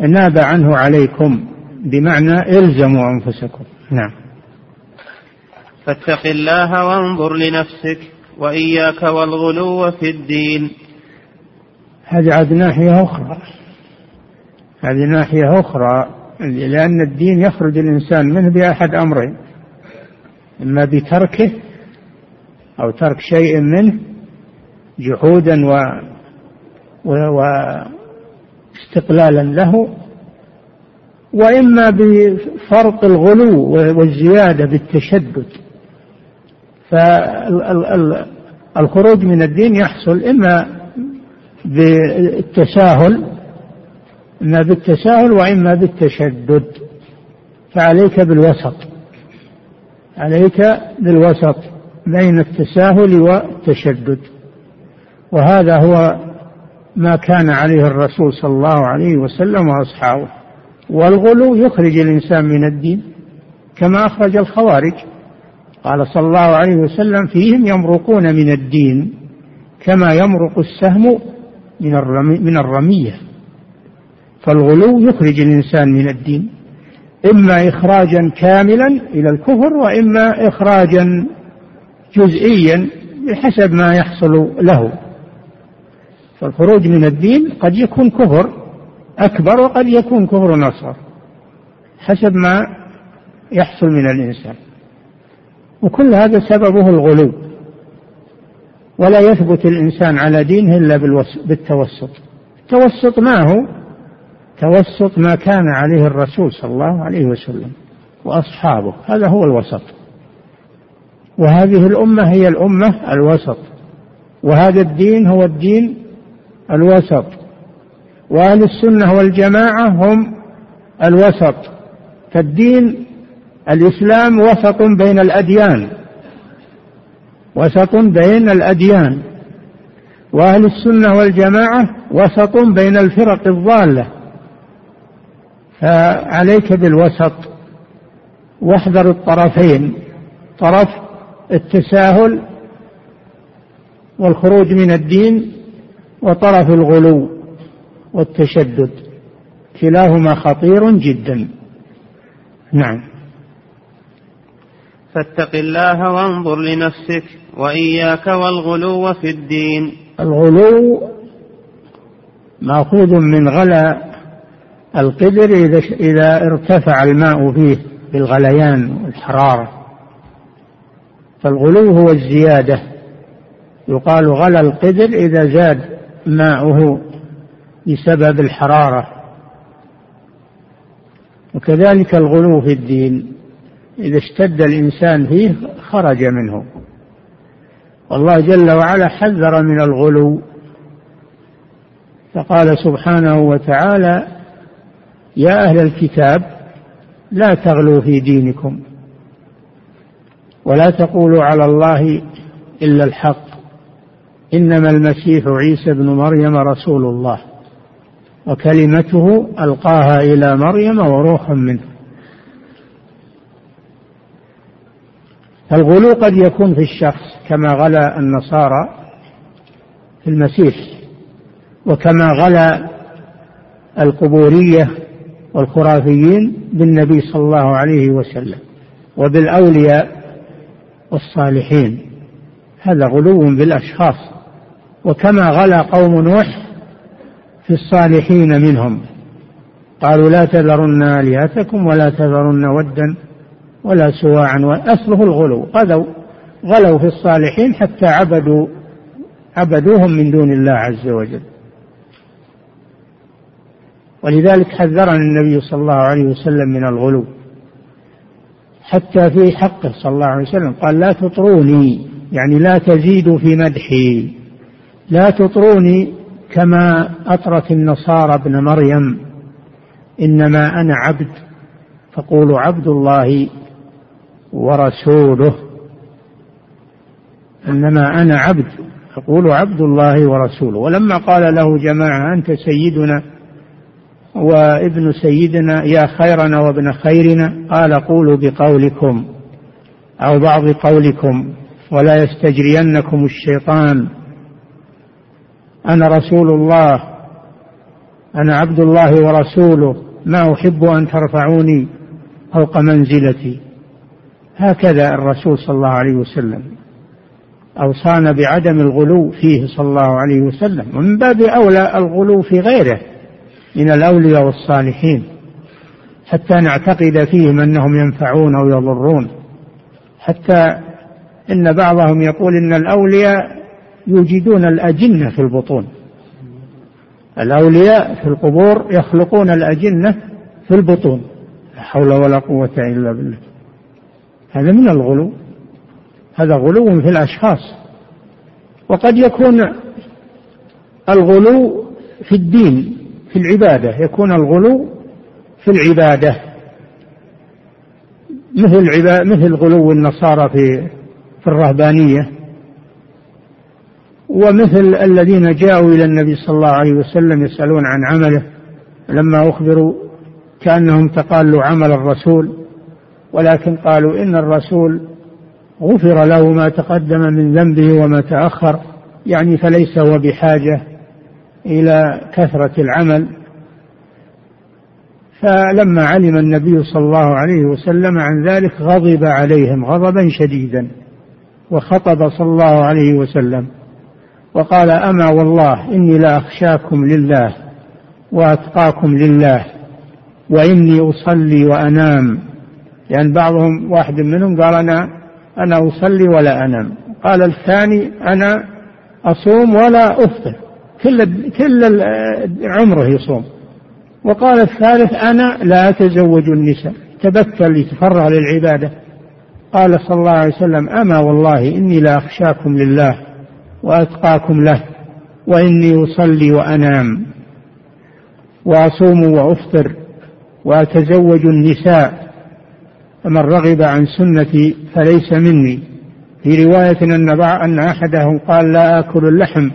ناب عنه عليكم. بمعنى إلزموا أنفسكم. نعم. فاتق الله وانظر لنفسك وإياك والغلو في الدين. هذه عاد ناحية أخرى. هذه ناحية أخرى لأن الدين يخرج الإنسان منه بأحد أمرين إما بتركه أو ترك شيء منه جحودا و واستقلالا له وإما بفرط الغلو والزيادة بالتشدد. فالخروج من الدين يحصل إما بالتساهل إما بالتساهل وإما بالتشدد. فعليك بالوسط. عليك بالوسط بين التساهل والتشدد. وهذا هو ما كان عليه الرسول صلى الله عليه وسلم وأصحابه. والغلو يخرج الإنسان من الدين كما أخرج الخوارج. قال صلى الله عليه وسلم فيهم يمرقون من الدين كما يمرق السهم من الرمي من الرمية. فالغلو يخرج الإنسان من الدين إما إخراجا كاملا إلى الكفر وإما إخراجا جزئيا بحسب ما يحصل له. فالخروج من الدين قد يكون كفر أكبر وقد يكون كفر أصغر حسب ما يحصل من الإنسان. وكل هذا سببه الغلو. ولا يثبت الإنسان على دينه إلا بالتوسط. التوسط ما هو؟ توسط ما كان عليه الرسول صلى الله عليه وسلم وأصحابه. هذا هو الوسط. وهذه الأمة هي الأمة الوسط. وهذا الدين هو الدين الوسط. وأهل السنة والجماعة هم الوسط. فالدين الإسلام وسط بين الأديان. وسط بين الأديان وأهل السنة والجماعة وسط بين الفرق الضالة. فعليك بالوسط. واحذر الطرفين. طرف التساهل والخروج من الدين وطرف الغلو والتشدد. كلاهما خطير جدا. نعم. فاتق الله وانظر لنفسك وإياك والغلو في الدين. الغلو مأخوذ من غلا القدر إذا إذا ارتفع الماء فيه بالغليان والحرارة. فالغلو هو الزيادة. يقال غلا القدر إذا زاد ماؤه بسبب الحرارة. وكذلك الغلو في الدين. إذا اشتد الإنسان فيه خرج منه. والله جل وعلا حذر من الغلو. فقال سبحانه وتعالى يا أهل الكتاب لا تغلوا في دينكم ولا تقولوا على الله إلا الحق. إنما المسيح عيسى ابن مريم رسول الله وكلمته ألقاها إلى مريم وروح منه. فالغلو قد يكون في الشخص كما غلا النصارى في المسيح وكما غلا القبورية والخرافيين بالنبي صلى الله عليه وسلم وبالأولياء والصالحين. هذا غلو بالأشخاص. وكما غلا قوم نوح في الصالحين منهم. قالوا لا تذرن آلهتكم ولا تذرن ودا ولا سواعا وأصله الغلو. غلوا غلوا في الصالحين حتى عبدوا عبدوهم من دون الله عز وجل. ولذلك حذرنا النبي صلى الله عليه وسلم من الغلو. حتى في حقه صلى الله عليه وسلم. قال لا تطروني يعني لا تزيدوا في مدحي. لا تطروني كما أطرت النصارى ابن مريم. إنما أنا عبد فقولوا عبد الله ورسوله. إنما أنا عبد أقول عبد الله ورسوله. ولما قال له جماعة أنت سيدنا وابن سيدنا يا خيرنا وابن خيرنا قال قولوا بقولكم أو بعض قولكم ولا يستجرينكم الشيطان. أنا رسول الله أنا عبد الله ورسوله ما أحب أن ترفعوني فوق منزلتي. هكذا الرسول صلى الله عليه وسلم أوصانا بعدم الغلو فيه صلى الله عليه وسلم ومن باب أولى الغلو في غيره من الأولياء والصالحين حتى نعتقد فيهم أنهم ينفعون أو يضرون حتى إن بعضهم يقول إن الأولياء يوجدون الأجنة في البطون الأولياء في القبور يخلقون الأجنة في البطون لا حول ولا قوة إلا بالله. هذا من الغلو. هذا غلو في الأشخاص. وقد يكون الغلو في الدين في العبادة. يكون الغلو في العبادة. مثل مثل غلو النصارى في في الرهبانية. ومثل الذين جاءوا إلى النبي صلى الله عليه وسلم يسألون عن عمله. لما أخبروا كأنهم تقالوا عمل الرسول. ولكن قالوا إن الرسول غفر له ما تقدم من ذنبه وما تأخر يعني فليس هو بحاجة إلى كثرة العمل. فلما علم النبي صلى الله عليه وسلم عن ذلك غضب عليهم غضبا شديدا وخطب صلى الله عليه وسلم وقال أما والله إني لأخشاكم لله وأتقاكم لله وإني أصلي وأنام لأن بعضهم واحد منهم قال أنا أنا أصلي ولا أنام. قال الثاني أنا أصوم ولا أفطر. كل كل عمره يصوم. وقال الثالث أنا لا أتزوج النساء. تبتل يتفرغ للعبادة. قال صلى الله عليه وسلم أما والله إني لأخشاكم لله وأتقاكم له وإني أصلي وأنام وأصوم وأفطر وأتزوج النساء. فمن رغب عن سنتي فليس مني. في رواية أن أن أحدهم قال لا آكل اللحم.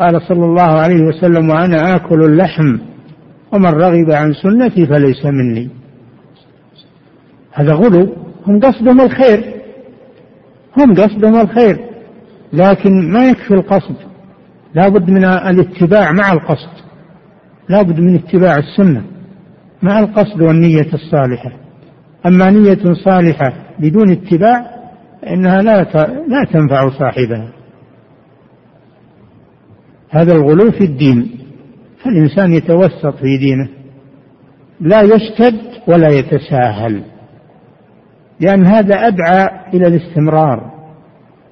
قال صلى الله عليه وسلم وأنا آكل اللحم. ومن رغب عن سنتي فليس مني. هذا غلو. هم قصدهم الخير. هم قصدهم الخير. لكن ما يكفي القصد. لا بد من الاتباع مع القصد. لا بد من اتباع السنة مع القصد والنية الصالحة. أما نية صالحة بدون اتباع إنها لا لا تنفع صاحبها. هذا الغلو في الدين فالإنسان يتوسط في دينه لا يشتد ولا يتساهل لأن هذا أدعى إلى الاستمرار.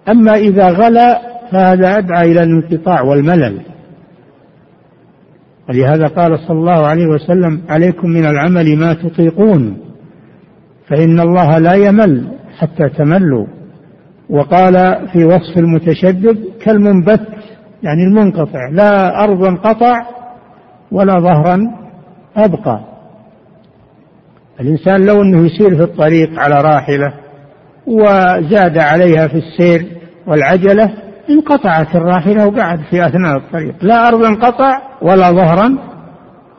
أما إذا غلا فهذا أدعى إلى الانقطاع والملل. ولهذا قال صلى الله عليه وسلم عليكم من العمل ما تطيقون. فإن الله لا يمل حتى تملوا. وقال في وصف المتشدد كالمنبت يعني المنقطع لا أرضا قطع ولا ظهرا أبقى. الإنسان لو أنه يسير في الطريق على راحلة وزاد عليها في السير والعجلة انقطعت الراحلة وقعد في أثناء الطريق. لا أرض انقطع ولا ظهرا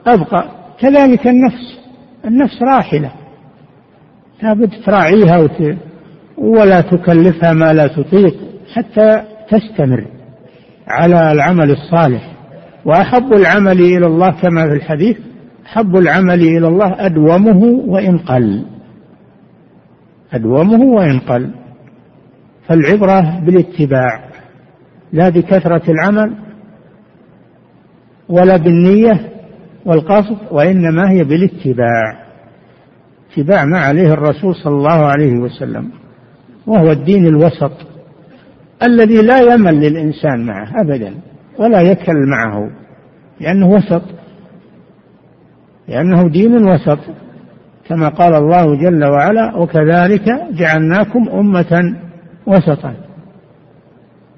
أبقى. كذلك النفس النفس راحلة. لابد تراعيها وت... ولا تكلفها ما لا تطيق حتى تستمر على العمل الصالح. وأحب العمل إلى الله كما في الحديث أحب العمل إلى الله أدومه وإن قل. أدومه وإن قل. فالعبرة بالاتباع لا بكثرة العمل ولا بالنية والقصد وإنما هي بالاتباع. اتباع ما عليه الرسول صلى الله عليه وسلم وهو الدين الوسط الذي لا يمل للإنسان معه أبدا ولا يكل معه لأنه وسط لأنه دين وسط كما قال الله جل وعلا وكذلك جعلناكم أمة وسطا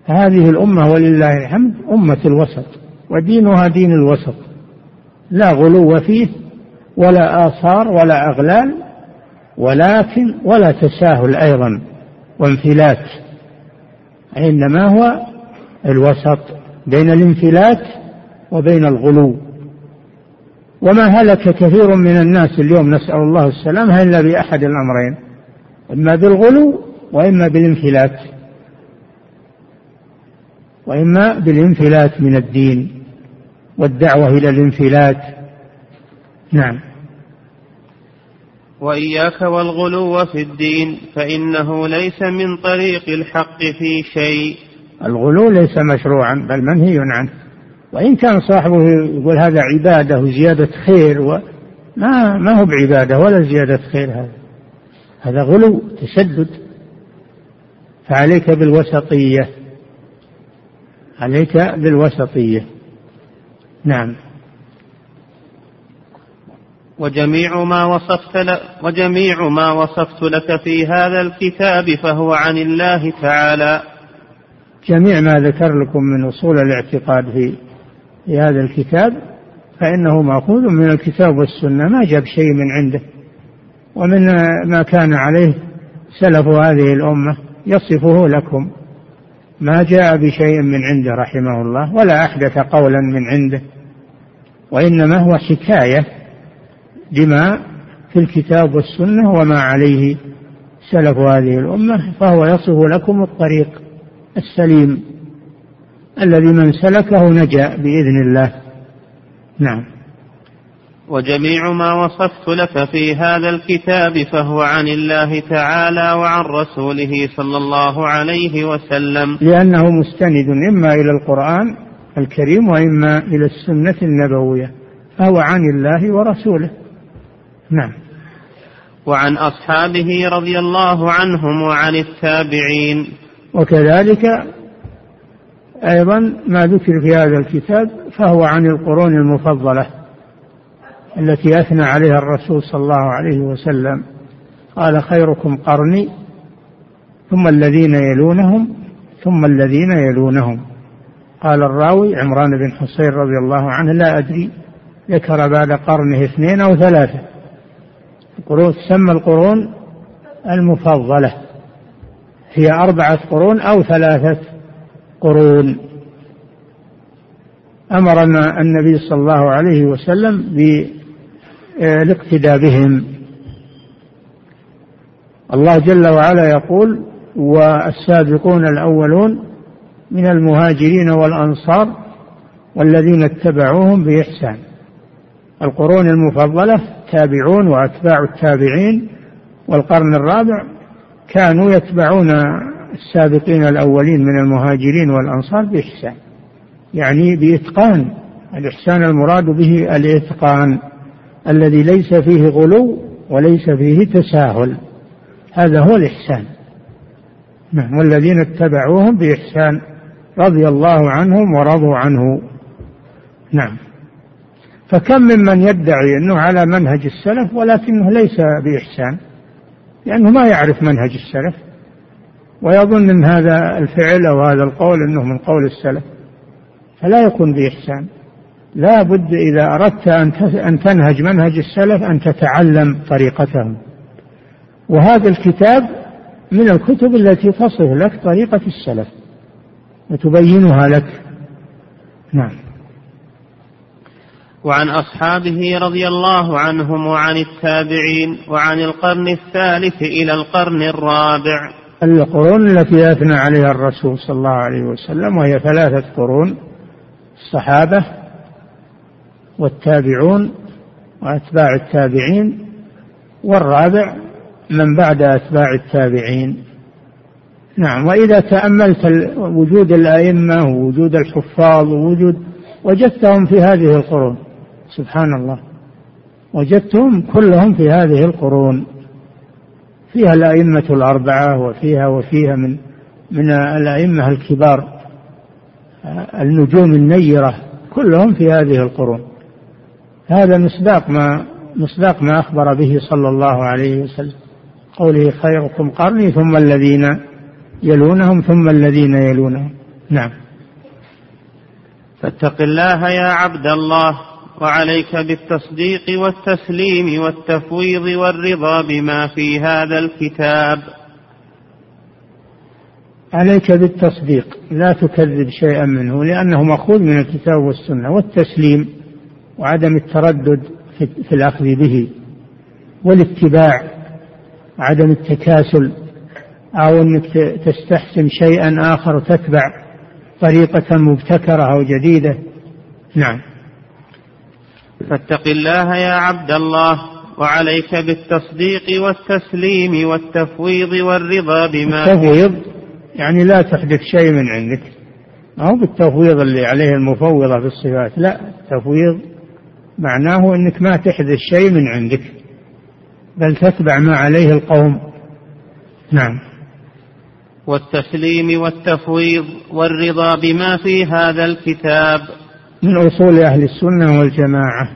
هذه الأمة ولله الحمد أمة الوسط ودينها دين الوسط لا غلو فيه ولا آثار ولا أغلال ولكن ولا تساهل أيضا وانفلات إنما هو الوسط بين الانفلات وبين الغلو. وما هلك كثير من الناس اليوم نسأل الله السلامة إلا بأحد الأمرين إما بالغلو وإما بالانفلات. وإما بالانفلات من الدين والدعوة إلى الانفلات. نعم. وإياك والغلو في الدين فإنه ليس من طريق الحق في شيء. الغلو ليس مشروعا بل منهي عنه. وإن كان صاحبه يقول هذا عبادة وزيادة خير و ما ما هو بعبادة ولا زيادة خير هذا. هذا غلو تشدد. فعليك بالوسطية. عليك بالوسطية. نعم. وجميع ما وصفت وجميع ما وصفت لك في هذا الكتاب فهو عن الله تعالى. جميع ما ذكر لكم من أصول الاعتقاد في في هذا الكتاب فإنه مأخوذ من الكتاب والسنة. ما جاب شيء من عنده. ومن ما كان عليه سلف هذه الأمة يصفه لكم. ما جاء بشيء من عنده رحمه الله ولا أحدث قولا من عنده. وإنما هو حكاية لما في الكتاب والسنة وما عليه سلف هذه الأمة فهو يصف لكم الطريق السليم الذي من سلكه نجا بإذن الله. نعم. وجميع ما وصفت لك في هذا الكتاب فهو عن الله تعالى وعن رسوله صلى الله عليه وسلم. لأنه مستند إما إلى القرآن الكريم وإما إلى السنة النبوية فهو عن الله ورسوله. نعم. وعن أصحابه رضي الله عنهم وعن التابعين. وكذلك أيضا ما ذكر في هذا الكتاب فهو عن القرون المفضلة التي أثنى عليها الرسول صلى الله عليه وسلم. قال خيركم قرني ثم الذين يلونهم ثم الذين يلونهم. قال الراوي عمران بن حصين رضي الله عنه لا أدري ذكر بعد قرنه اثنين أو ثلاثة. القرون تسمى القرون المفضلة. هي أربعة قرون أو ثلاثة قرون. أمرنا النبي صلى الله عليه وسلم بالاقتداء بهم الله جل وعلا يقول والسابقون الأولون من المهاجرين والأنصار والذين اتبعوهم بإحسان. القرون المفضلة تابعون وأتباع التابعين والقرن الرابع كانوا يتبعون السابقين الأولين من المهاجرين والأنصار بإحسان يعني بإتقان الإحسان المراد به الإتقان الذي ليس فيه غلو وليس فيه تساهل هذا هو الإحسان. نعم والذين اتبعوهم بإحسان رضي الله عنهم ورضوا عنه. نعم. فكم ممن يدعي أنه على منهج السلف ولكنه ليس بإحسان؟ لأنه ما يعرف منهج السلف. ويظن أن هذا الفعل أو هذا القول أنه من قول السلف. فلا يكون بإحسان. لا بد إذا أردت أن تنهج منهج السلف أن تتعلم طريقتهم. وهذا الكتاب من الكتب التي تصف لك طريقة السلف. وتبينها لك. نعم. وعن أصحابه رضي الله عنهم وعن التابعين وعن القرن الثالث إلى القرن الرابع. القرون التي أثنى عليها الرسول صلى الله عليه وسلم وهي ثلاثة قرون الصحابة والتابعون وأتباع التابعين والرابع من بعد أتباع التابعين. نعم وإذا تأملت وجود الأئمة ووجود الحفاظ ووجود وجدتهم في هذه القرون. سبحان الله. وجدتهم كلهم في هذه القرون. فيها الأئمة الأربعة وفيها وفيها من من الأئمة الكبار. النجوم النيرة كلهم في هذه القرون. هذا مصداق ما مصداق ما أخبر به صلى الله عليه وسلم. قوله خيركم قرني ثم الذين يلونهم ثم الذين يلونهم. نعم. فاتق الله يا عبد الله. وعليك بالتصديق والتسليم والتفويض والرضا بما في هذا الكتاب. عليك بالتصديق. لا تكذب شيئا منه لأنه مأخوذ من الكتاب والسنة والتسليم وعدم التردد في الأخذ به والاتباع وعدم التكاسل أو أنك تستحسن شيئا آخر وتتبع طريقة مبتكرة أو جديدة. نعم. فاتق الله يا عبد الله وعليك بالتصديق والتسليم والتفويض والرضا بما التفويض يعني لا تحدث شيء من عندك. ما هو بالتفويض اللي عليه المفوضة في الصفات. لا التفويض معناه إنك ما تحدث شيء من عندك بل تتبع ما عليه القوم. نعم. والتسليم والتفويض والرضا بما في هذا الكتاب. من أصول أهل السنة والجماعة.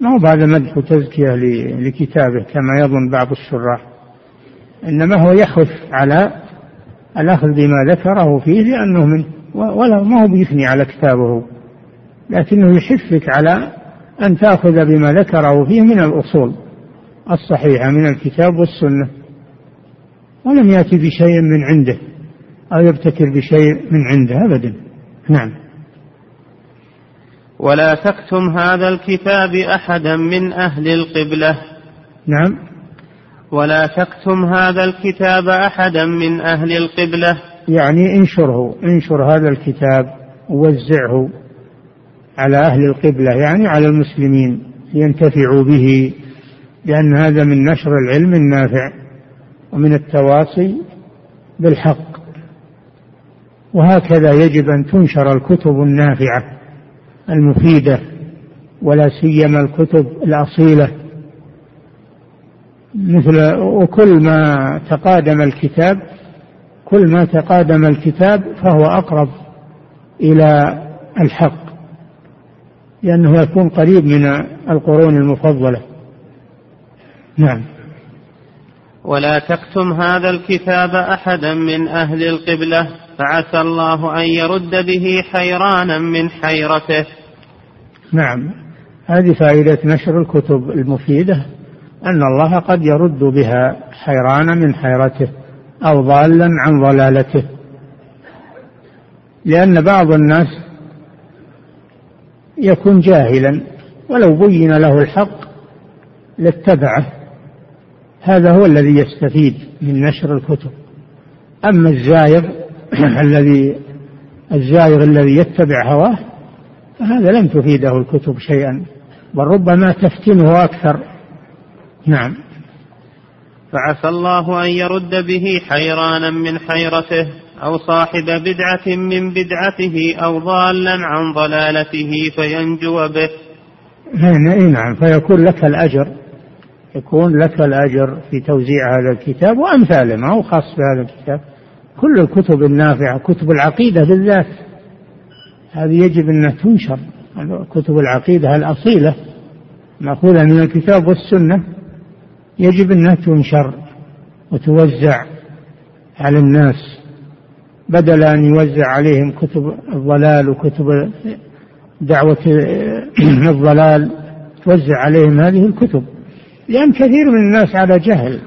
ما هو بعد مدح وتزكية لكتابه كما يظن بعض الشراح. إنما هو يحث على الأخذ بما ذكره فيه لأنه من ولا ما هو بيثني على كتابه. لكنه يحثك على أن تأخذ بما ذكره فيه من الأصول الصحيحة من الكتاب والسنة. ولم يأتي بشيء من عنده أو يبتكر بشيء من عنده أبدا. نعم. ولا تكتم هذا الكتاب أحدا من أهل القبلة. نعم. ولا تكتم هذا الكتاب أحدا من أهل القبلة. يعني انشره انشر هذا الكتاب ووزعه على أهل القبلة يعني على المسلمين لينتفعوا به لأن هذا من نشر العلم النافع ومن التواصي بالحق. وهكذا يجب أن تنشر الكتب النافعة. المفيدة ولا سيما الكتب الأصيلة. مثل وكل ما تقادم الكتاب كل ما تقادم الكتاب فهو أقرب إلى الحق لأنه يكون قريب من القرون المفضلة. نعم. ولا تكتم هذا الكتاب أحدا من أهل القبلة فعسى الله أن يرد به حيرانا من حيرته. نعم. هذه فائدة نشر الكتب المفيدة أن الله قد يرد بها حيرانا من حيرته أو ضالا عن ضلالته. لأن بعض الناس يكون جاهلا ولو بين له الحق لاتبعه. هذا هو الذي يستفيد من نشر الكتب. أما الزايغ (clears throat) الذي الزايغ الذي يتبع هواه فهذا لم تفيده الكتب شيئا بل ربما تفتنه أكثر. نعم. فعسى الله أن يرد به حيرانا من حيرته أو صاحب بدعة من بدعته أو ضالا عن ضلالته فينجو به. نعم فيكون لك الأجر يكون لك الأجر في توزيع هذا الكتاب وأمثاله ما هو خاص بهذا الكتاب. كل الكتب النافعة كتب العقيدة بالذات. هذه يجب أنها تنشر. كتب العقيدة الأصيلة مأخوذة من الكتاب والسنة يجب أنها تنشر وتوزع على الناس. بدل أن يوزع عليهم كتب الضلال وكتب دعوة (clears throat) الضلال توزع عليهم هذه الكتب. لأن كثير من الناس على جهل.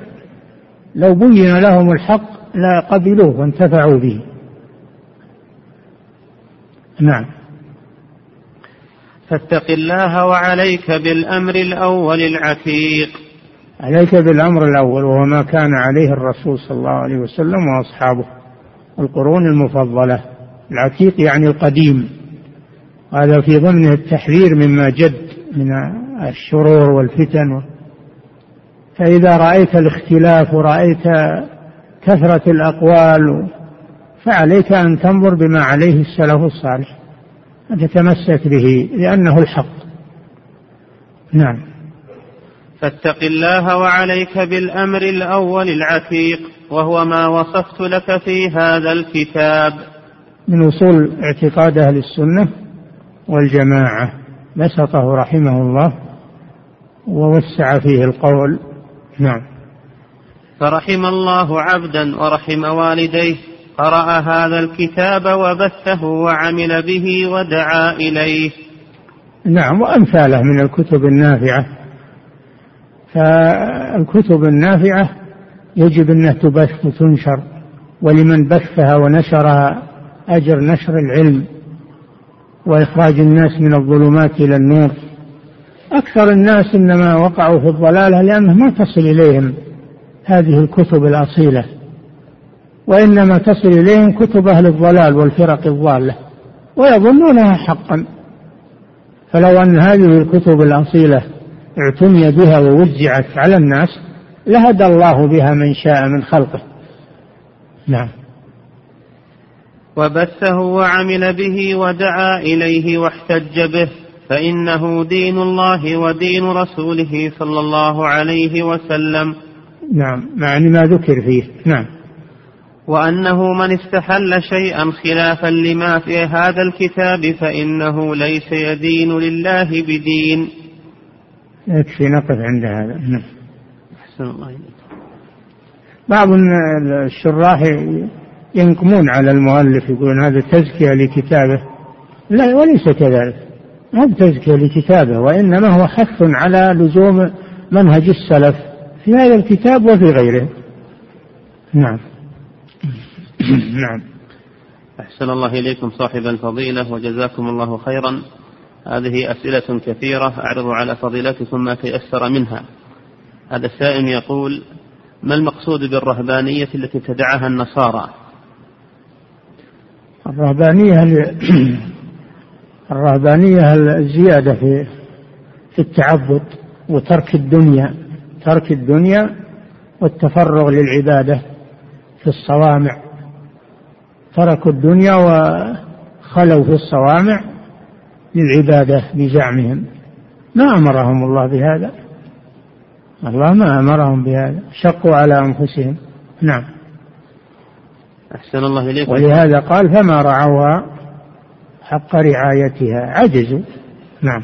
لو بين لهم الحق لا قبلوه وانتفعوا به. نعم. فاتق الله وعليك بالأمر الأول العتيق. عليك بالأمر الأول وهو ما كان عليه الرسول صلى الله عليه وسلم وأصحابه القرون المفضلة. العتيق يعني القديم. هذا في ضمنه التحذير مما جد من الشرور والفتن. فإذا رأيت الاختلاف ورأيت كثرة الأقوال فعليك أن تنظر بما عليه السلف الصالح أن تتمسك به لأنه الحق. نعم. فاتق الله وعليك بالأمر الأول العتيق وهو ما وصفت لك في هذا الكتاب. من أصول اعتقاد أهل السنة والجماعة بسطه رحمه الله ووسع فيه القول. نعم. فرحم الله عبدا ورحم والديه. قرأ هذا الكتاب وبثه وعمل به ودعا إليه. نعم وأمثاله من الكتب النافعة. فالكتب النافعة يجب أنها تبث وتنشر ولمن بثها ونشرها أجر نشر العلم وإخراج الناس من الظلمات إلى النور. أكثر الناس إنما وقعوا في الضلالة لأنه ما تصل إليهم هذه الكتب الأصيلة. وإنما تصل إليهم كتب أهل الضلال والفرق الضالة ويظنونها حقا. فلو أن هذه الكتب الأصيلة اعتني بها ووزعت على الناس لهدى الله بها من شاء من خلقه. نعم. وبثه وعمل به ودعا إليه واحتج به فإنه دين الله ودين رسوله صلى الله عليه وسلم. نعم. معني ما ذكر فيه. نعم. وأنه من استحل شيئا خلافا لما في هذا الكتاب فإنه ليس يدين لله بدين. يكفي نقف عند هذا. نعم. أحسن الله إليك. بعض الشراح ينقمون على المؤلف يقولون هذا تزكية لكتابه. لا وليس كذلك. ما تزكية لكتابه وإنما هو حث على لزوم منهج السلف في هذا الكتاب وفي غيره. نعم. (coughs) نعم. أحسن الله إليكم صاحب الفضيلة وجزاكم الله خيرا. هذه أسئلة كثيرة أعرض على فضيلتكم ما تيسر منها. هذا السائل يقول ما المقصود بالرهبانية التي ابتدعها النصارى؟ الرهبانية (coughs) الرهبانية الزيادة في في التعبد وترك الدنيا ترك الدنيا والتفرغ للعبادة في الصوامع؟ تركوا الدنيا وخلوا في الصوامع للعبادة بزعمهم. ما أمرهم الله بهذا. الله ما أمرهم بهذا. شقوا على أنفسهم. نعم. أحسن الله إليكم ولهذا قال فما رعوها حق رعايتها. عجزوا. نعم.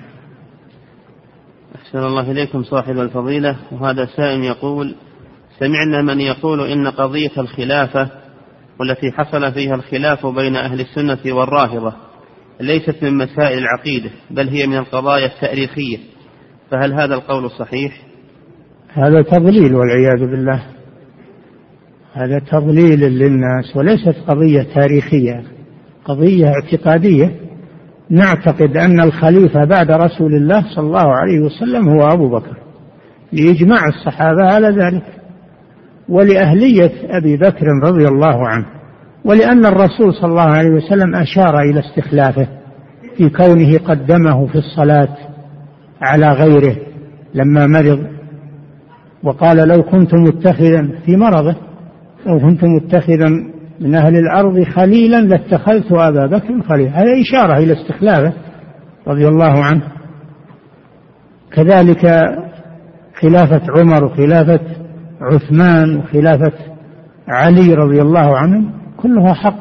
أحسن الله إليكم صاحب الفضيلة. وهذا سائل يقول سمعنا من يقول إن قضية الخلافة والتي حصل فيها الخلاف بين أهل السنة والرافضة ليست من مسائل العقيدة بل هي من القضايا التاريخية. فهل هذا القول صحيح؟ هذا تضليل والعياذ بالله. هذا تضليل للناس وليست قضية تاريخية قضية اعتقادية. نعتقد أن الخليفة بعد رسول الله صلى الله عليه وسلم هو أبو بكر لإجماع الصحابة على ذلك. ولأهلية أبي بكر رضي الله عنه ولأن الرسول صلى الله عليه وسلم أشار إلى استخلافه في كونه قدمه في الصلاة على غيره لما مرض وقال لو كنت متخذا في مرضه لو كنت متخذا من أهل الأرض خليلا لاتخذت أبا بكر خليلا. هذا إشارة إلى استخلافه رضي الله عنه. كذلك خلافة عمر وخلافة عثمان وخلافة علي رضي الله عنهم كلها حق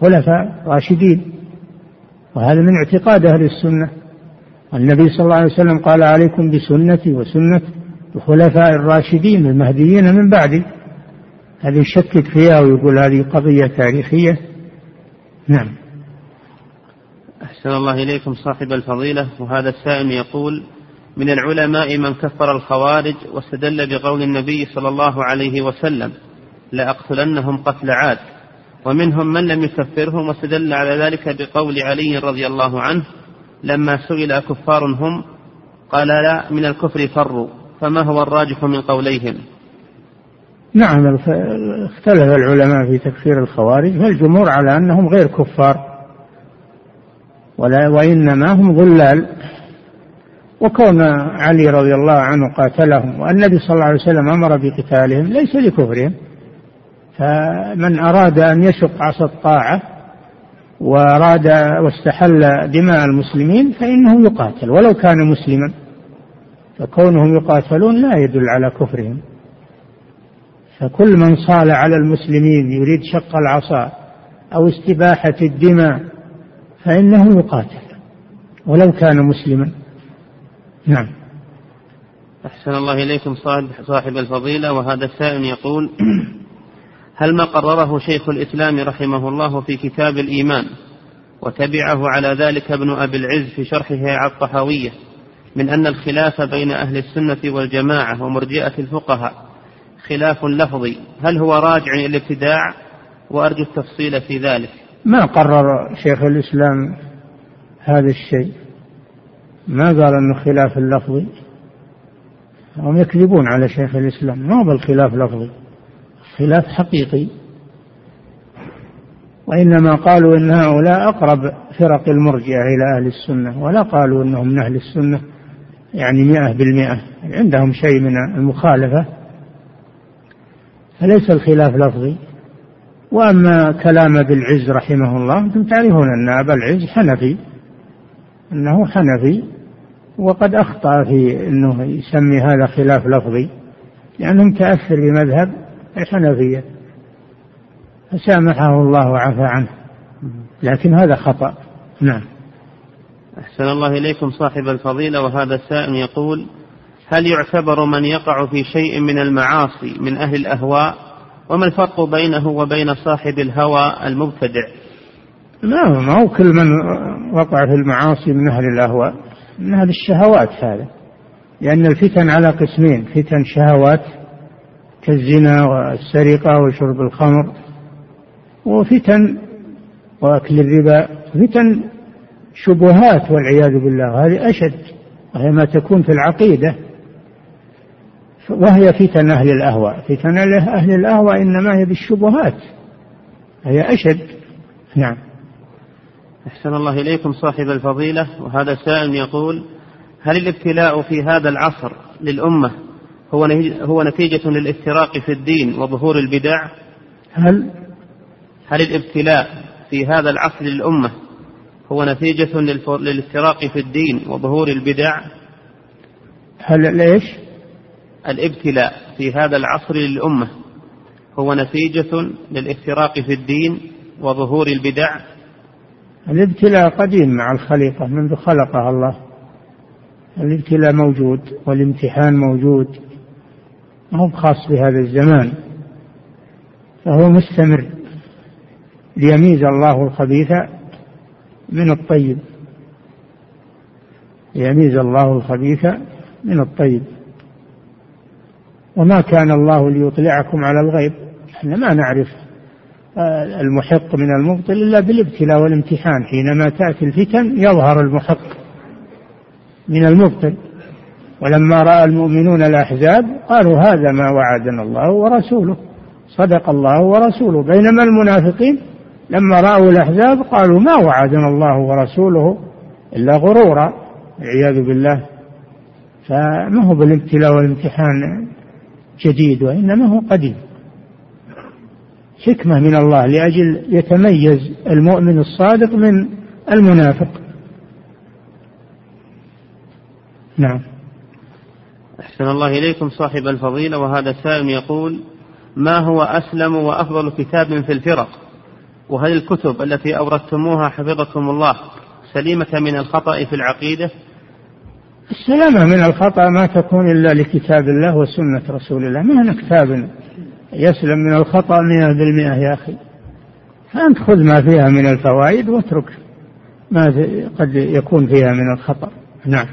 خلفاء راشدين. وهذا من اعتقاد أهل السنة. النبي صلى الله عليه وسلم قال عليكم بسنتي وسنة الخلفاء الراشدين المهديين من بعدي. هذه يشكك فيها ويقول هذه قضية تاريخية. نعم. أحسن الله إليكم صاحب الفضيلة. وهذا السائل يقول من العلماء من كفر الخوارج واستدل بقول النبي صلى الله عليه وسلم لأقتلنهم قتل عاد. ومنهم من لم يكفرهم واستدل على ذلك بقول علي رضي الله عنه لما سئل أكفار هم قال لا من الكفر فروا فما هو الراجح من قوليهم؟ نعم اختلف العلماء في تكفير الخوارج فالجمهور على أنهم غير كفار ولا وإنما هم ضلال. وكون علي رضي الله عنه قاتلهم والنبي صلى الله عليه وسلم أمر بقتالهم ليس لكفرهم فمن أراد أن يشق عصا الطاعة وأراد واستحل دماء المسلمين فإنه يقاتل ولو كان مسلما فكونهم يقاتلون لا يدل على كفرهم. فكل من صال على المسلمين يريد شق العصا أو استباحة الدماء فإنه يقاتل ولو كان مسلما. نعم. أحسن الله إليكم صاحب, صاحب الفضيلة وهذا السائل يقول (clears throat) هل ما قرره شيخ الإسلام رحمه الله في كتاب الإيمان وتبعه على ذلك ابن أبي العز في شرحه على الطحاوية من أن الخلاف بين أهل السنة والجماعة ومرجئة الفقهاء خلاف لفظي؟ هل هو راجع إلى الابتداع؟ وأرجو التفصيل في ذلك. ما قرر شيخ الإسلام هذا الشيء؟ ما قال أنه خلاف اللفظي؟ هم يكذبون على شيخ الإسلام. ما هو بالخلاف لفظي؟ خلاف حقيقي. وإنما قالوا إن هؤلاء أقرب فرق المرجئة إلى أهل السنة ولا قالوا إنهم من أهل السنة يعني مئة بالمئة. عندهم شيء من المخالفة. فليس الخلاف لفظي. وأما كلام أبي العز رحمه الله أنتم تعرفون أن أبا العز حنفي. أنه حنفي. وقد أخطأ في أنه يسمي هذا خلاف لفظي لأنه متأثر بمذهب الحنفية. فسامحه الله وعفى عنه. لكن هذا خطأ. نعم. أحسن الله إليكم صاحب الفضيلة وهذا السائل يقول هل يعتبر من يقع في شيء من المعاصي من أهل الأهواء؟ وما الفرق بينه وبين صاحب الهوى المبتدع؟ لا ما هو كل من وقع في المعاصي من أهل الأهواء. من أهل الشهوات هذا لأن الفتن على قسمين فتن شهوات كالزنا والسرقة وشرب الخمر وفتن وأكل الربا فتن شبهات والعياذ بالله هذه أشد وهي ما تكون في العقيدة وهي فتن أهل الأهواء فتن أهل الأهواء إنما هي بالشبهات هي أشد. نعم. أحسن الله إليكم صاحب الفضيلة وهذا سائل يقول هل الابتلاء في هذا العصر للأمة هو هو نتيجة للافتراق في الدين وظهور البدع؟ هل هل الابتلاء في هذا العصر للأمة هو نتيجة للافتراق في الدين وظهور البدع؟ هل ليش؟ الابتلاء في هذا العصر للأمة هو نتيجة للافتراق في الدين وظهور البدع الابتلاء قديم مع الخليقة منذ خلقها الله. الابتلاء موجود والامتحان موجود. ما هو خاص بهذا الزمان. فهو مستمر ليميز الله الخبيث من الطيب. ليميز الله الخبيث من الطيب. وما كان الله ليطلعكم على الغيب. إحنا ما نعرف المحق من المبطل إلا بالابتلاء والامتحان حينما تأتي الفتن يظهر المحق من المبطل. ولما رأى المؤمنون الأحزاب قالوا هذا ما وعدنا الله ورسوله صدق الله ورسوله. بينما المنافقين لما رأوا الأحزاب قالوا ما وعدنا الله ورسوله إلا غرورا والعياذ بالله. فما هو بالابتلاء والامتحان جديد وإنما هو قديم. حكمة من الله لأجل يتميز المؤمن الصادق من المنافق. نعم. أحسن الله إليكم صاحب الفضيلة وهذا سائل يقول ما هو أسلم وأفضل كتاب في الفرق؟ وهل الكتب التي أوردتموها حفظكم الله سليمة من الخطأ في العقيدة؟ السلامة من الخطأ ما تكون إلا لكتاب الله وسنة رسول الله. ما هنا كتاب يسلم من الخطأ مئة بالمئة يا أخي. فأنت خذ ما فيها من الفوائد واترك ما قد يكون فيها من الخطأ. نعم.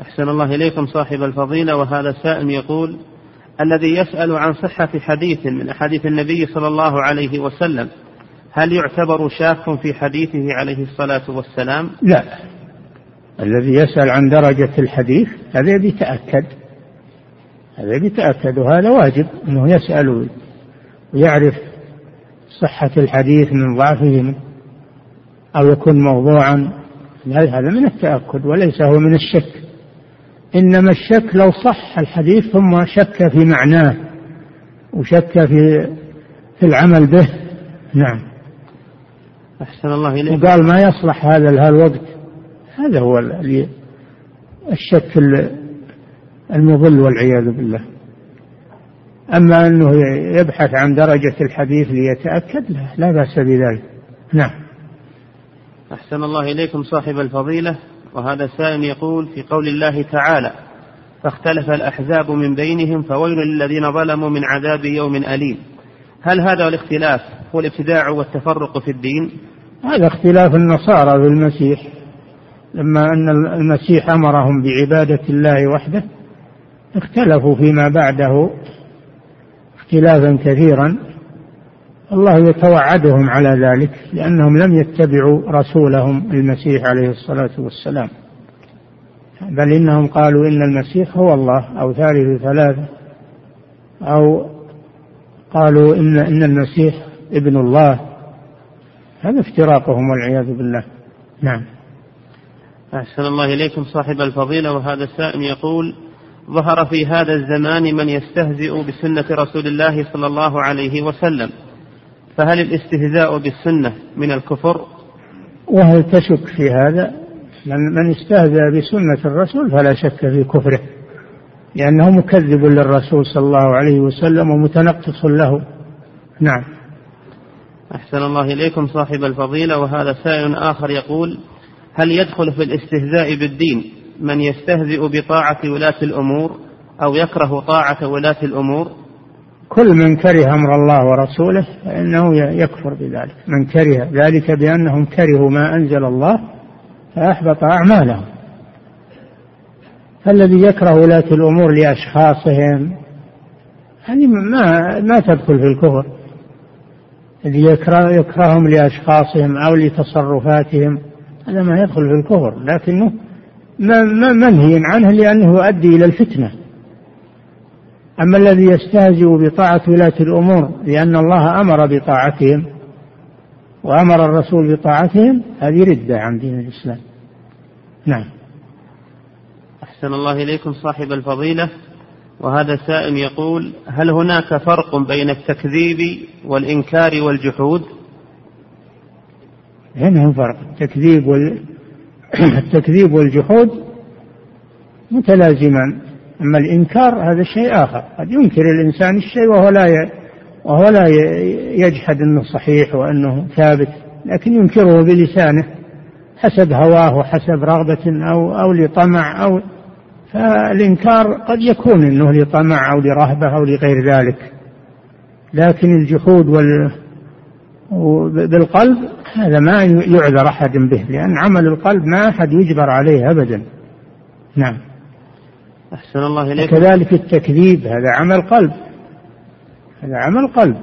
أحسن الله إليكم صاحب الفضيلة وهذا سائل يقول الذي يسأل عن صحة حديث من أحاديث النبي صلى الله عليه وسلم هل يعتبر شاك في حديثه عليه الصلاة والسلام؟ لا. الذي يسأل عن درجة الحديث هذا يتأكد هذا يتأكد وهذا واجب أنه يسأل ويعرف صحة الحديث من ضعفه أو يكون موضوعا. هذا من التأكد وليس هو من الشك. إنما الشك لو صح الحديث ثم شك في معناه وشك في في العمل به. نعم. أحسن الله إليك. وقال ما يصلح هذا الوقت. هذا هو الشك المضل والعياذ بالله. أما أنه يبحث عن درجة الحديث ليتأكد لا, لا بأس بذلك. نعم. أحسن الله إليكم صاحب الفضيلة. وهذا سائل يقول في قول الله تعالى فاختلف الأحزاب من بينهم فويل للذين ظلموا من عذاب يوم أليم. هل هذا الاختلاف هو الابتداع والتفرق في الدين؟ هذا اختلاف النصارى بالمسيح. لما أن المسيح أمرهم بعبادة الله وحده اختلفوا فيما بعده اختلافا كثيرا. الله يتوعدهم على ذلك لأنهم لم يتبعوا رسولهم المسيح عليه الصلاة والسلام. بل إنهم قالوا إن المسيح هو الله أو ثالث ثلاثة أو قالوا إن إن المسيح ابن الله. هذا افتراقهم والعياذ بالله. نعم. أحسن الله إليكم صاحب الفضيلة وهذا السائل يقول ظهر في هذا الزمان من يستهزئ بسنة رسول الله صلى الله عليه وسلم. فهل الاستهزاء بالسنة من الكفر؟ وهل تشك في هذا؟ من استهزأ بسنة الرسول فلا شك في كفره لأنه مكذب للرسول صلى الله عليه وسلم ومتنقص له. نعم. أحسن الله إليكم صاحب الفضيلة وهذا سائل آخر يقول هل يدخل في الاستهزاء بالدين من يستهزئ بطاعة ولاة الأمور أو يكره طاعة ولاة الأمور؟ كل من كره أمر الله ورسوله فإنه يكفر بذلك. من كره ذلك بأنهم كرهوا ما أنزل الله فأحبط أعمالهم. فالذي يكره ولاة الأمور لأشخاصهم هذه ما ما تدخل في الكفر. الذي يكره يكرههم لأشخاصهم أو لتصرفاتهم هذا ما يدخل في الكفر لكنه منهي عنه لأنه يؤدي إلى الفتنة. أما الذي يستهزئ بطاعة ولاة الأمور لأن الله أمر بطاعتهم وأمر الرسول بطاعتهم هذه ردة عن دين الإسلام. نعم. أحسن الله إليكم صاحب الفضيلة. وهذا سائل يقول هل هناك فرق بين التكذيب والإنكار والجحود؟ بينهم فرق. التكذيب وال (clears throat) التكذيب والجحود متلازمان أما الإنكار هذا شيء آخر. قد ينكر الإنسان الشيء وهو لا وهو لا يجحد أنه صحيح وأنه ثابت لكن ينكره بلسانه حسب هواه وحسب رغبة أو أو لطمع أو فالإنكار قد يكون أنه لطمع أو لرهبة أو لغير ذلك. لكن الجحود وال بالقلب هذا ما يعذر أحد به لأن عمل القلب ما أحد يجبر عليه أبدا. نعم. أحسن الله إليك. كذلك التكذيب هذا عمل قلب. هذا عمل قلب.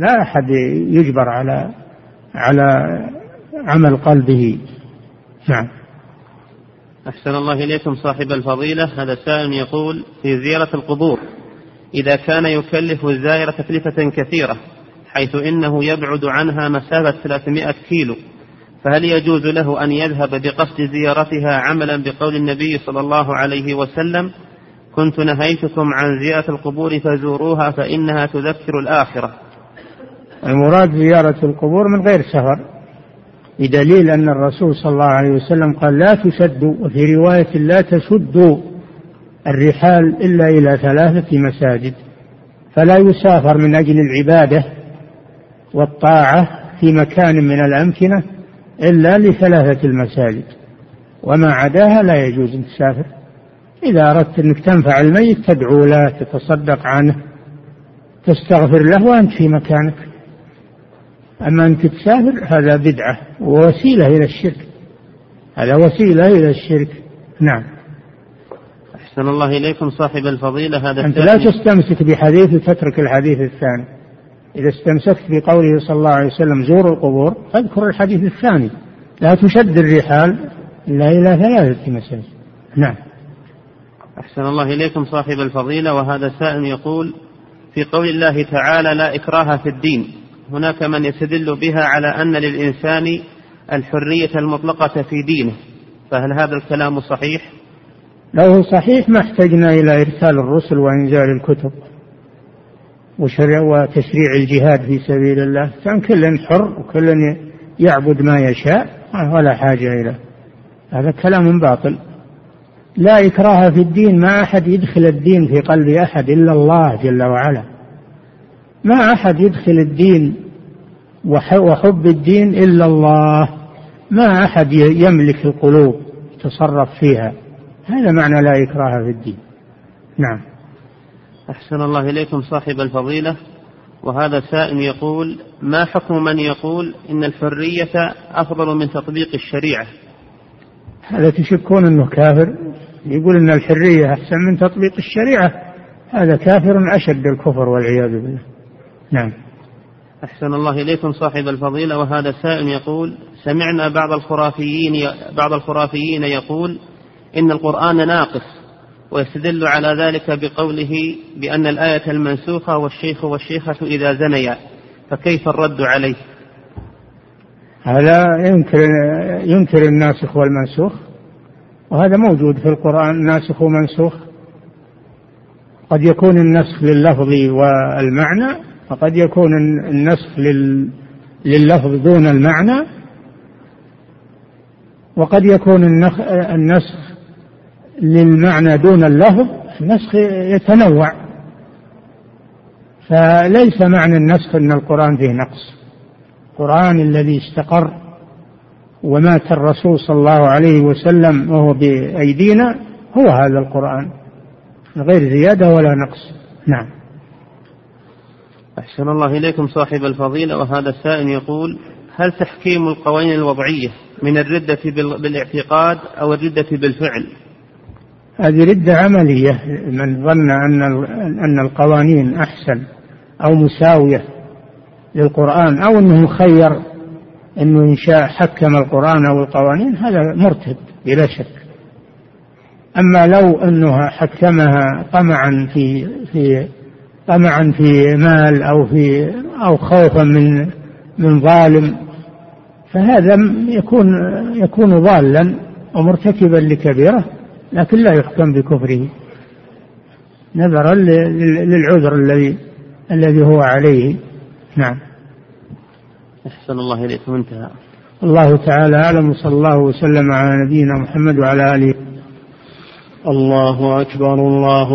لا أحد يجبر على على عمل قلبه. نعم. أحسن الله إليكم صاحب الفضيلة. هذا سائل يقول في زيارة القبور إذا كان يكلف الزائر تكلفة كثيرة حيث إنه يبعد عنها مسافة 300 كيلو فهل يجوز له أن يذهب بقصد زيارتها عملا بقول النبي صلى الله عليه وسلم كنت نهيتكم عن زيارة القبور فزوروها فإنها تذكر الآخرة. المراد زيارة القبور من غير سفر بدليل أن الرسول صلى الله عليه وسلم قال لا تشدوا وفي رواية لا تشدوا الرحال إلا إلى ثلاثة مساجد فلا يسافر من أجل العبادة والطاعة في مكان من الأمكنة إلا لثلاثة المساجد. وما عداها لا يجوز أن تسافر. إذا أردت أنك تنفع الميت تدعو له تتصدق عنه تستغفر له وأنت في مكانك. أما أنك تسافر هذا بدعة ووسيلة إلى الشرك. هذا وسيلة إلى الشرك. نعم. أحسن الله إليكم صاحب الفضيلة. هذا أنت لا تستمسك بحديث وتترك الحديث الثاني. إذا استمسكت بقوله صلى الله عليه وسلم زوروا القبور فاذكر الحديث الثاني. لا تشد الرحال إلا إلى ثلاثة مساجد نعم. أحسن الله إليكم صاحب الفضيلة وهذا سائل يقول في قول الله تعالى لا إكراه في الدين هناك من يستدل بها على أن للإنسان الحرية المطلقة في دينه فهل هذا الكلام صحيح؟ لو صحيح ما احتجنا إلى إرسال الرسل وإنزال الكتب. وتشريع الجهاد في سبيل الله. كان كل حر وكل يعبد ما يشاء ولا حاجة إلى. هذا كلام باطل. لا إكراه في الدين ما أحد يدخل الدين في قلب أحد إلا الله جل وعلا. ما أحد يدخل الدين وحب الدين إلا الله. ما أحد يملك القلوب يتصرف فيها. هذا معنى لا إكراه في الدين. نعم. أحسن الله إليكم صاحب الفضيلة. وهذا سائل يقول ما حكم من يقول إن الحرية أفضل من تطبيق الشريعة? هذا تشكون أنه كافر. يقول أن الحرية أحسن من تطبيق الشريعة. هذا كافر أشد الكفر والعياذ بالله. نعم. أحسن الله إليكم صاحب الفضيلة. وهذا سائل يقول سمعنا بعض الخرافيين بعض الخرافيين يقول إن القرآن ناقص ويستدل على ذلك بقوله بأن الآية المنسوخة والشيخ والشيخة إذا زنيا فكيف الرد عليه؟ هذا ينكر ينكر الناسخ والمنسوخ وهذا موجود في القرآن ناسخ ومنسوخ قد يكون النسخ لللفظ والمعنى وقد يكون النسخ لللفظ دون المعنى وقد يكون النسخ للمعنى دون اللفظ النسخ يتنوع. فليس معنى النسخ أن القرآن فيه نقص. القرآن الذي استقر ومات الرسول صلى الله عليه وسلم وهو بأيدينا هو هذا القرآن. غير زيادة ولا نقص. نعم. أحسن الله إليكم صاحب الفضيلة وهذا السائل يقول هل تحكيم القوانين الوضعية من الردة بالإعتقاد أو الردة بالفعل؟ هذه ردة عملية من ظن أن أن القوانين أحسن أو مساوية للقرآن أو أنه مخير أنه إن شاء حكم القرآن أو القوانين هذا مرتد بلا شك. أما لو أنه حكمها طمعا في في طمعا في مال أو في أو خوفا من من ظالم فهذا يكون يكون ضالا ومرتكبا لكبيرة. لكن لا يحكم بكفره. نظرا للعذر الذي الذي هو عليه. نعم. أحسن الله إليكم انتهى الله تعالى أعلم وصلى الله وسلم على نبينا محمد وعلى آله. الله أكبر الله